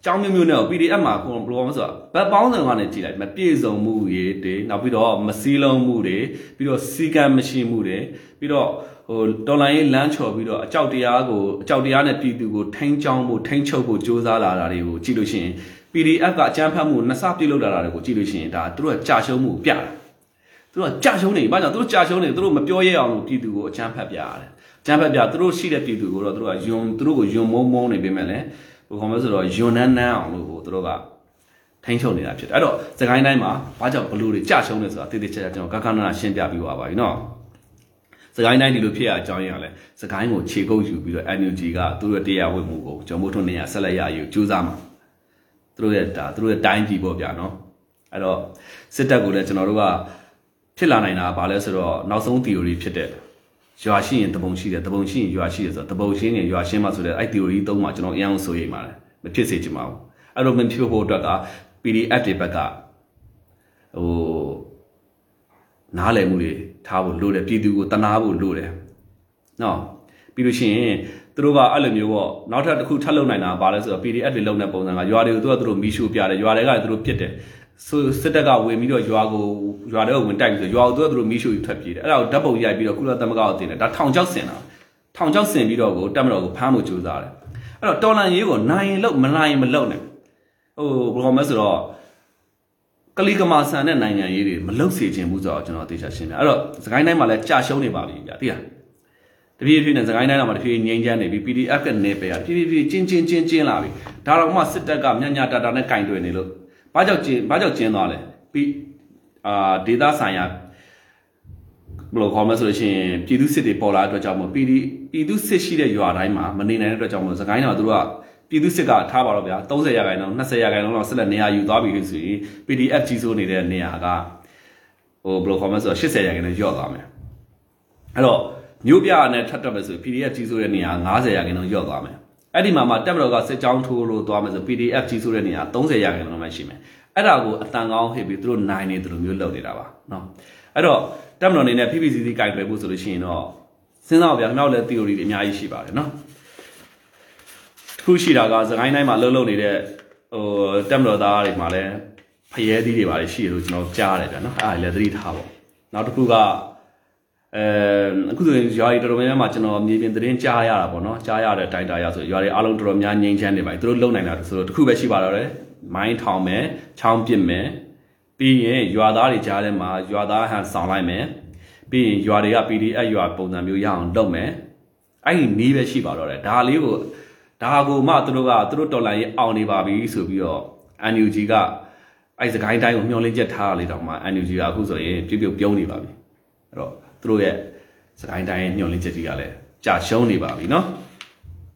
အကြောင်းမျိုးမျိုးနဲ့ PDF မှာကိုဘယ်လိုမှဆိုတာဘက်ပေါင်းစုံကနေကြည့်လိုက်မပြည့်စုံမှုတွေတွေနောက်ပြီးတော့မစည်းလုံးမှုတွေပြီးတော့စီကံမရှိမှုတွေပြီးတော့ဟိုတော်လိုင်းရေးလမ်းချော်ပြီးတော့အကြောက်တရားကိုအကြောက်တရားနဲ့ပြည်သူကိုထိန်းချောင်းဖို့ထိန်းချုပ်ဖို့စ조사လာတာတွေကိုကြည့်လို့ရှိရင် PDF ကအကြမ်းဖက်မှုနှစ်ဆပြုတ်လောက်လာတာတွေကိုကြည့်လို့ရှိရင်ဒါသူတို့ကကြာရှုံးမှုပြတာသူတို့ကကြာရှုံးနေဘာကြောင့်သူတို့ကြာရှုံးနေသူတို့မပြောရအောင်လို့ပြည်သူကိုအကြမ်းဖက်ပြရတယ်အကြမ်းဖက်ပြသူတို့ရှိတဲ့ပြည်သူကိုတော့သူတို့ကယွန်သူတို့ကိုယွန်မုံမုံနေပေမဲ့လည်း ဘယ်ခေါ်မလဲဆိုတော့ယွန်နန်းနန်းအောင်လို့သူတို့ကထိန်းချုပ်နေတာဖြစ်တယ်အဲ့တော့စကိုင်းတိုင်းမှာဘာကြောင့်ဘလူတွေကြာရှုံးနေဆိုတာတည်တည်ချာချာကျွန်တော်ကကနနာရှင်းပြပြီးပါပါပြီနော်စကိုင်းတိုင်းဒီလိုဖြစ်ရအကြောင်းရင်းကလည်းစကိုင်းကိုခြေကုပ်ယူပြီးတော့ NUG ကသူတို့တရားဝင်မှုကိုကျွန်တော်မို့ထွန်းနေရဆက်လက်ရယူကြိုးစားမှာသူတို့ရဲ့ဒါသူတို့ရဲ့တိုင်းပြည်ပေါ့ဗျာနော်အဲ့တော့စစ်တပ်ကိုလည်းကျွန်တော်တို့ကဖြစ်လာနိုင်တာဘာလဲဆိုတော့နောက်ဆုံး theory ဖြစ်တဲ့ ရွာရှိရင်တပုံရှိတယ်တပုံရှိရင်ရွာရှိတယ်ဆိုတော့တပုံရှင်းရင်ရွာရှင်းမှဆိုတဲ့အဲ့ theory သုံးမှာကျွန်တော်အရင်ဆိုရိပ်ပါတယ်မဖြစ်စေချင်ပါဘူးအဲ့လိုမဖြစ်ဖို့အတွက်က PDF တွေဘက်ကဟိုနားလည်မှုတွေထားဖို့လိုတယ်ပြည်သူကိုတနာဖို့လိုတယ်နော်ပြီးလို့ရှိရင်သူတို့ကအဲ့လိုမျိုးပေါ့နောက်ထပ်တစ်ခုထပ်လုပ်နိုင်တာပါလဲဆိုတော့ PDF တွေလုပ်တဲ့ပုံစံကရွာတွေကိုသူကသူတို့မီးရှို့ပြတယ်ရွာတွေကလည်းသူတို့ပြစ်တယ် ဆိုစစ်တပ်ကဝင်ပြီးတော့ရွာကိုရွာတွေကိုဝင်တိုက်ပြီးဆိုရွာကိုသူကသူတို့မီးရှို့ပြီးထွက်ပြေးတယ်အဲ့ဒါကိုဓာတ်ပုံရိုက်ပြီးတော့ကုလသမဂ္ဂကိုတင်တယ်ဒါထောင်ချောက်ဆင်တာထောင်ချောက်ဆင်ပြီးတော့ကိုတက်မတော်ကိုဖမ်းဖို့ကြိုးစားတယ်အဲ့တော့တော်လန်ရေးကိုနိုင်ရင်လုပ်မနိုင်ရင်မလုပ်နဲ့ဟိုဘယ်လိုမှဆိုတော့ကလီကမာဆန်တဲ့နိုင်ငံရေးတွေမလုပ်စေချင်ဘူးဆိုတော့ကျွန်တော်သေချာရှင်းပြအဲ့တော့စကိုင်းတိုင်းမှာလည်းကြာရှုံးနေပါပြီဗျာသိလားတပြေးပြေးနဲ့စကိုင်းတိုင်းမှာတပြေးငိမ့်ချမ်းနေပြီ PDF ကနေပဲရပြေးပြေးပြေးချင်းချင်းချင်းချင်းလာပြီဒါတော့မှစစ်တပ်ကညညတာတာနဲ့ကင်တွယ်နေလို့ ဘာကြောင့်ကျင်းဘာကြောင့်ကျင်းသွားလဲပြီးအာဒေတာဆိုင်ရာဘယ်လိုခေါ်မလဲဆိုလို့ရှိရင်ပြည်သူစစ်တွေပေါ်လာတဲ့အတွက်ကြောင့်မို့ပြည်ပြည်သူစစ်ရှိတဲ့ရွာတိုင်းမှာမနေနိုင်တဲ့အတွက်ကြောင့်မို့စကိုင်းတော်သူတို့ကပြည်သူစစ်ကထားပါတော့ဗျာ30ရာခိုင်နှုန်း20ရာခိုင်နှုန်းလောက်ဆက်လက်နေရာယူသွားပြီဆိုရင် PDF ကြီးစိုးနေတဲ့နေရာကဟိုဘယ်လိုခေါ်မလဲဆိုတော့80ရာခိုင်နှုန်းကျော့သွားမယ်အဲ့တော့မြို့ပြနဲ့ထပ်တက်မယ်ဆို PDF ကြီးစိုးတဲ့နေရာ90ရာခိုင်နှုန်းကျော့သွားမယ် အဲ့ဒီမှာမှတက်မတော်ကစစ်ကြောင်းထိုးလို့သွားမယ်ဆို PDF ကြီးစိုးတဲ့နေရာ30ရာခိုင်နှုန်းမှရှိမယ်အဲ့ဒါကိုအတန်ကောင်းဟစ်ပြီးသူတို့နိုင်နေတယ်လို့မျိုးလုပ်နေတာပါနော်အဲ့တော့တက်မတော်အနေနဲ့ PPCC ကင်တွယ်ဖို့ဆိုလို့ရှိရင်တော့စဉ်းစားပါဗျာကျွန်တော်လည်း theory တွေအများကြီးရှိပါတယ်နော်တစ်ခုရှိတာကသခိုင်းတိုင်းမှာလှုပ်လှုပ်နေတဲ့ဟိုတက်မတော်သားတွေမှာလည်းဖရဲသီးတွေပါလေရှိတယ်လို့ကျွန်တော်ကြားတယ်ဗျာနော်အဲ့ဒါလည်းသတိထားပါနောက်တစ်ခုက အဲအခုဆိုရင်ရွာတွေတော်တော်များများမှာကျွန်တော်မြေပြင်သတင်းကြားရတာပေါ့နော်ကြားရတဲ့အတိုင်းတာရဆိုရွာတွေအားလုံးတော်တော်များငြိမ်းချမ်းနေပါပြီသူတို့လုံနိုင်တာဆိုတော့တစ်ခုပဲရှိပါတော့တယ်မိုင်းထောင်မယ်ချောင်းပစ်မယ်ပြီးရင်ရွာသားတွေကြားထဲမှာရွာသားဟန်ဆောင်လိုက်မယ်ပြီးရင်ရွာတွေက PDF ရွာပုံစံမျိုးရအောင်လုပ်မယ်အဲ့ဒီနီးပဲရှိပါတော့တယ်ဒါလေးကိုဒါကိုမှသူတို့ကသူတို့တော်လိုင်းရေးအောင်နေပါပြီဆိုပြီးတော့ NUG ကအဲ့စကိုင်းတိုင်းကိုမျှော်လင့်ချက်ထားရလေတော့မှ NUG ကအခုဆိုရင်ပြုတ်ပြုတ်ပြုံးနေပါပြီအဲ့တော့ သူတို့ရဲ့စကိုင်းတိုင်းရဲ့မျှော်လင့်ချက်ကြီးကလည်းကြာရှုံးနေပါပြီเนาะ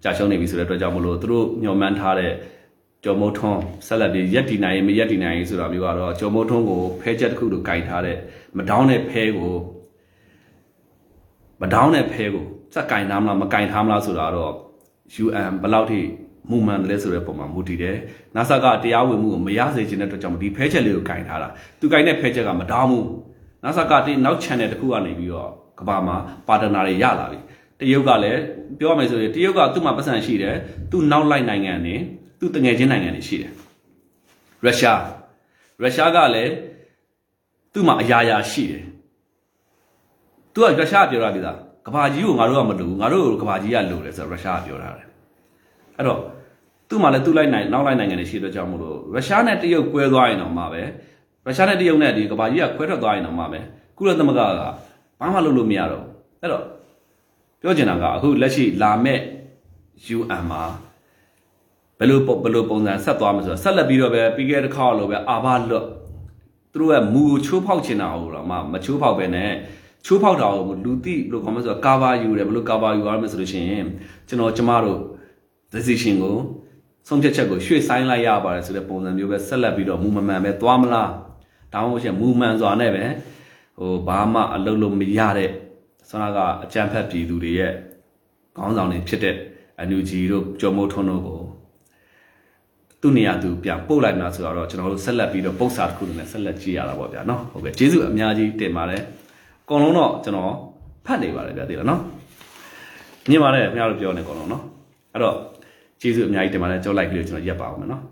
ကြာရှုံးနေပြီဆိုတဲ့အတွက်ကြောင့်မလို့သူတို့မျှော်မှန်းထားတဲ့ကျော်မိုးထွန်းဆက်လက်ပြီးရက်တီနိုင်ရင်မရက်တီနိုင်ရင်ဆိုတာမျိုးကတော့ကျော်မိုးထွန်းကိုဖဲချက်တစ်ခုလိုကင်ထားတဲ့မဒေါင်းတဲ့ဖဲကိုမဒေါင်းတဲ့ဖဲကိုစက်ကင်ထားမလားမကင်ထားမလားဆိုတာတော့ UN ဘယ်လောက်ထိမူမှန်တယ်လဲဆိုတဲ့ပုံမှာမူတည်တယ်။ NASA ကတရားဝင်မှုကိုမရစေချင်တဲ့အတွက်ကြောင့်ဒီဖဲချက်လေးကိုကင်ထားတာ။သူကင်တဲ့ဖဲချက်ကမတောင်းဘူး။ NASA ကတင်းနောက် channel တစ်ခုကနေပြီးတော့ကဘာမှာပါတနာတွေရလာပြီ။တရုတ်ကလည်းပြောရမယ်ဆိုရင်တရုတ်ကသူ့မှာပတ်စံရှိတယ်။သူ့နောက်လိုက်နိုင်ငံနဲ့သူ့တငယ်ချင်းနိုင်ငံတွေရှိတယ်။ရုရှားရုရှားကလည်းသူ့မှာအရာရာရှိတယ်။ तू ကရုရှားပြောတာပြီလား။ကဘာကြီးကိုငါတို့ကမတူဘူး။ငါတို့ကကဘာကြီးကလိုတယ်ဆိုတော့ရုရှားကပြောထားတယ်။အဲ့တော့သူ့မှာလည်းသူ့လိုက်နိုင်နောက်လိုက်နိုင်ငံတွေရှိတဲ့ကြောင့်မို့လို့ရုရှားနဲ့တရုတ်ကွဲသွားရင်တော့မှပဲ ရုရှားနဲ့တရုတ်နဲ့ဒီကဘာကြီးကခွဲထွက်သွားရင်တော့မှပဲကုလသမဂ္ဂကဘာမှလုပ်လို့မရတော့အဲ့တော့ပြောချင်တာကအခုလက်ရှိလာမဲ့ UN မှာဘယ်လိုဘယ်လိုပုံစံဆက်သွားမလဲဆိုတော့ဆက်လက်ပြီးတော့ပဲပြီးခဲ့တဲ့ခါလိုပဲအာဘလွတ်သူတို့ကမူကိုချိုးဖောက်ချင်တာဟုတ်တော့မှမချိုးဖောက်ပဲနဲ့ချိုးဖောက်တာကိုလူသိလို့ခေါ်မလဲဆိုတော့ကာဗာယူတယ်ဘယ်လိုကာဗာယူရမလဲဆိုလို့ရှိရင်ကျွန်တော်ကျမတို့ decision ကိုဆုံးဖြတ်ချက်ကိုရွှေ့ဆိုင်းလိုက်ရပါတယ်ဆိုတဲ့ပုံစံမျိုးပဲဆက်လက်ပြီးတော့မူမမှန်ပဲသွားမလား ဒါမှမဟုတ်ရှင်မူမှန်စွာနဲ့ပဲဟိုဘာမှအလုပ်လုပ်မရတဲ့ဆွမ်းကအကြံဖက်ပြည်သူတွေရဲ့ခေါင်းဆောင်တွေဖြစ်တဲ့ NUG တို့ကြော်မိုးထွန်းတို့ကိုသူ့နေရာသူပြန်ပို့လိုက်မှာဆိုတော့ကျွန်တော်တို့ဆက်လက်ပြီးတော့ပုတ်စာတစ်ခုနဲ့ဆက်လက်ကြည့်ရတာပေါ့ဗျာနော်ဟုတ်ကဲ့ကျေးဇူးအများကြီးတင်ပါတယ်အကုန်လုံးတော့ကျွန်တော်ဖတ်နေပါတယ်ဗျာသိလားနော်မြင်ပါတယ်ခင်ဗျားတို့ပြောနေအကုန်လုံးနော်အဲ့တော့ကျေးဇူးအများကြီးတင်ပါတယ်ကြောက်လိုက်ကလေးကိုကျွန်တော်ရက်ပါအောင်မယ်နော်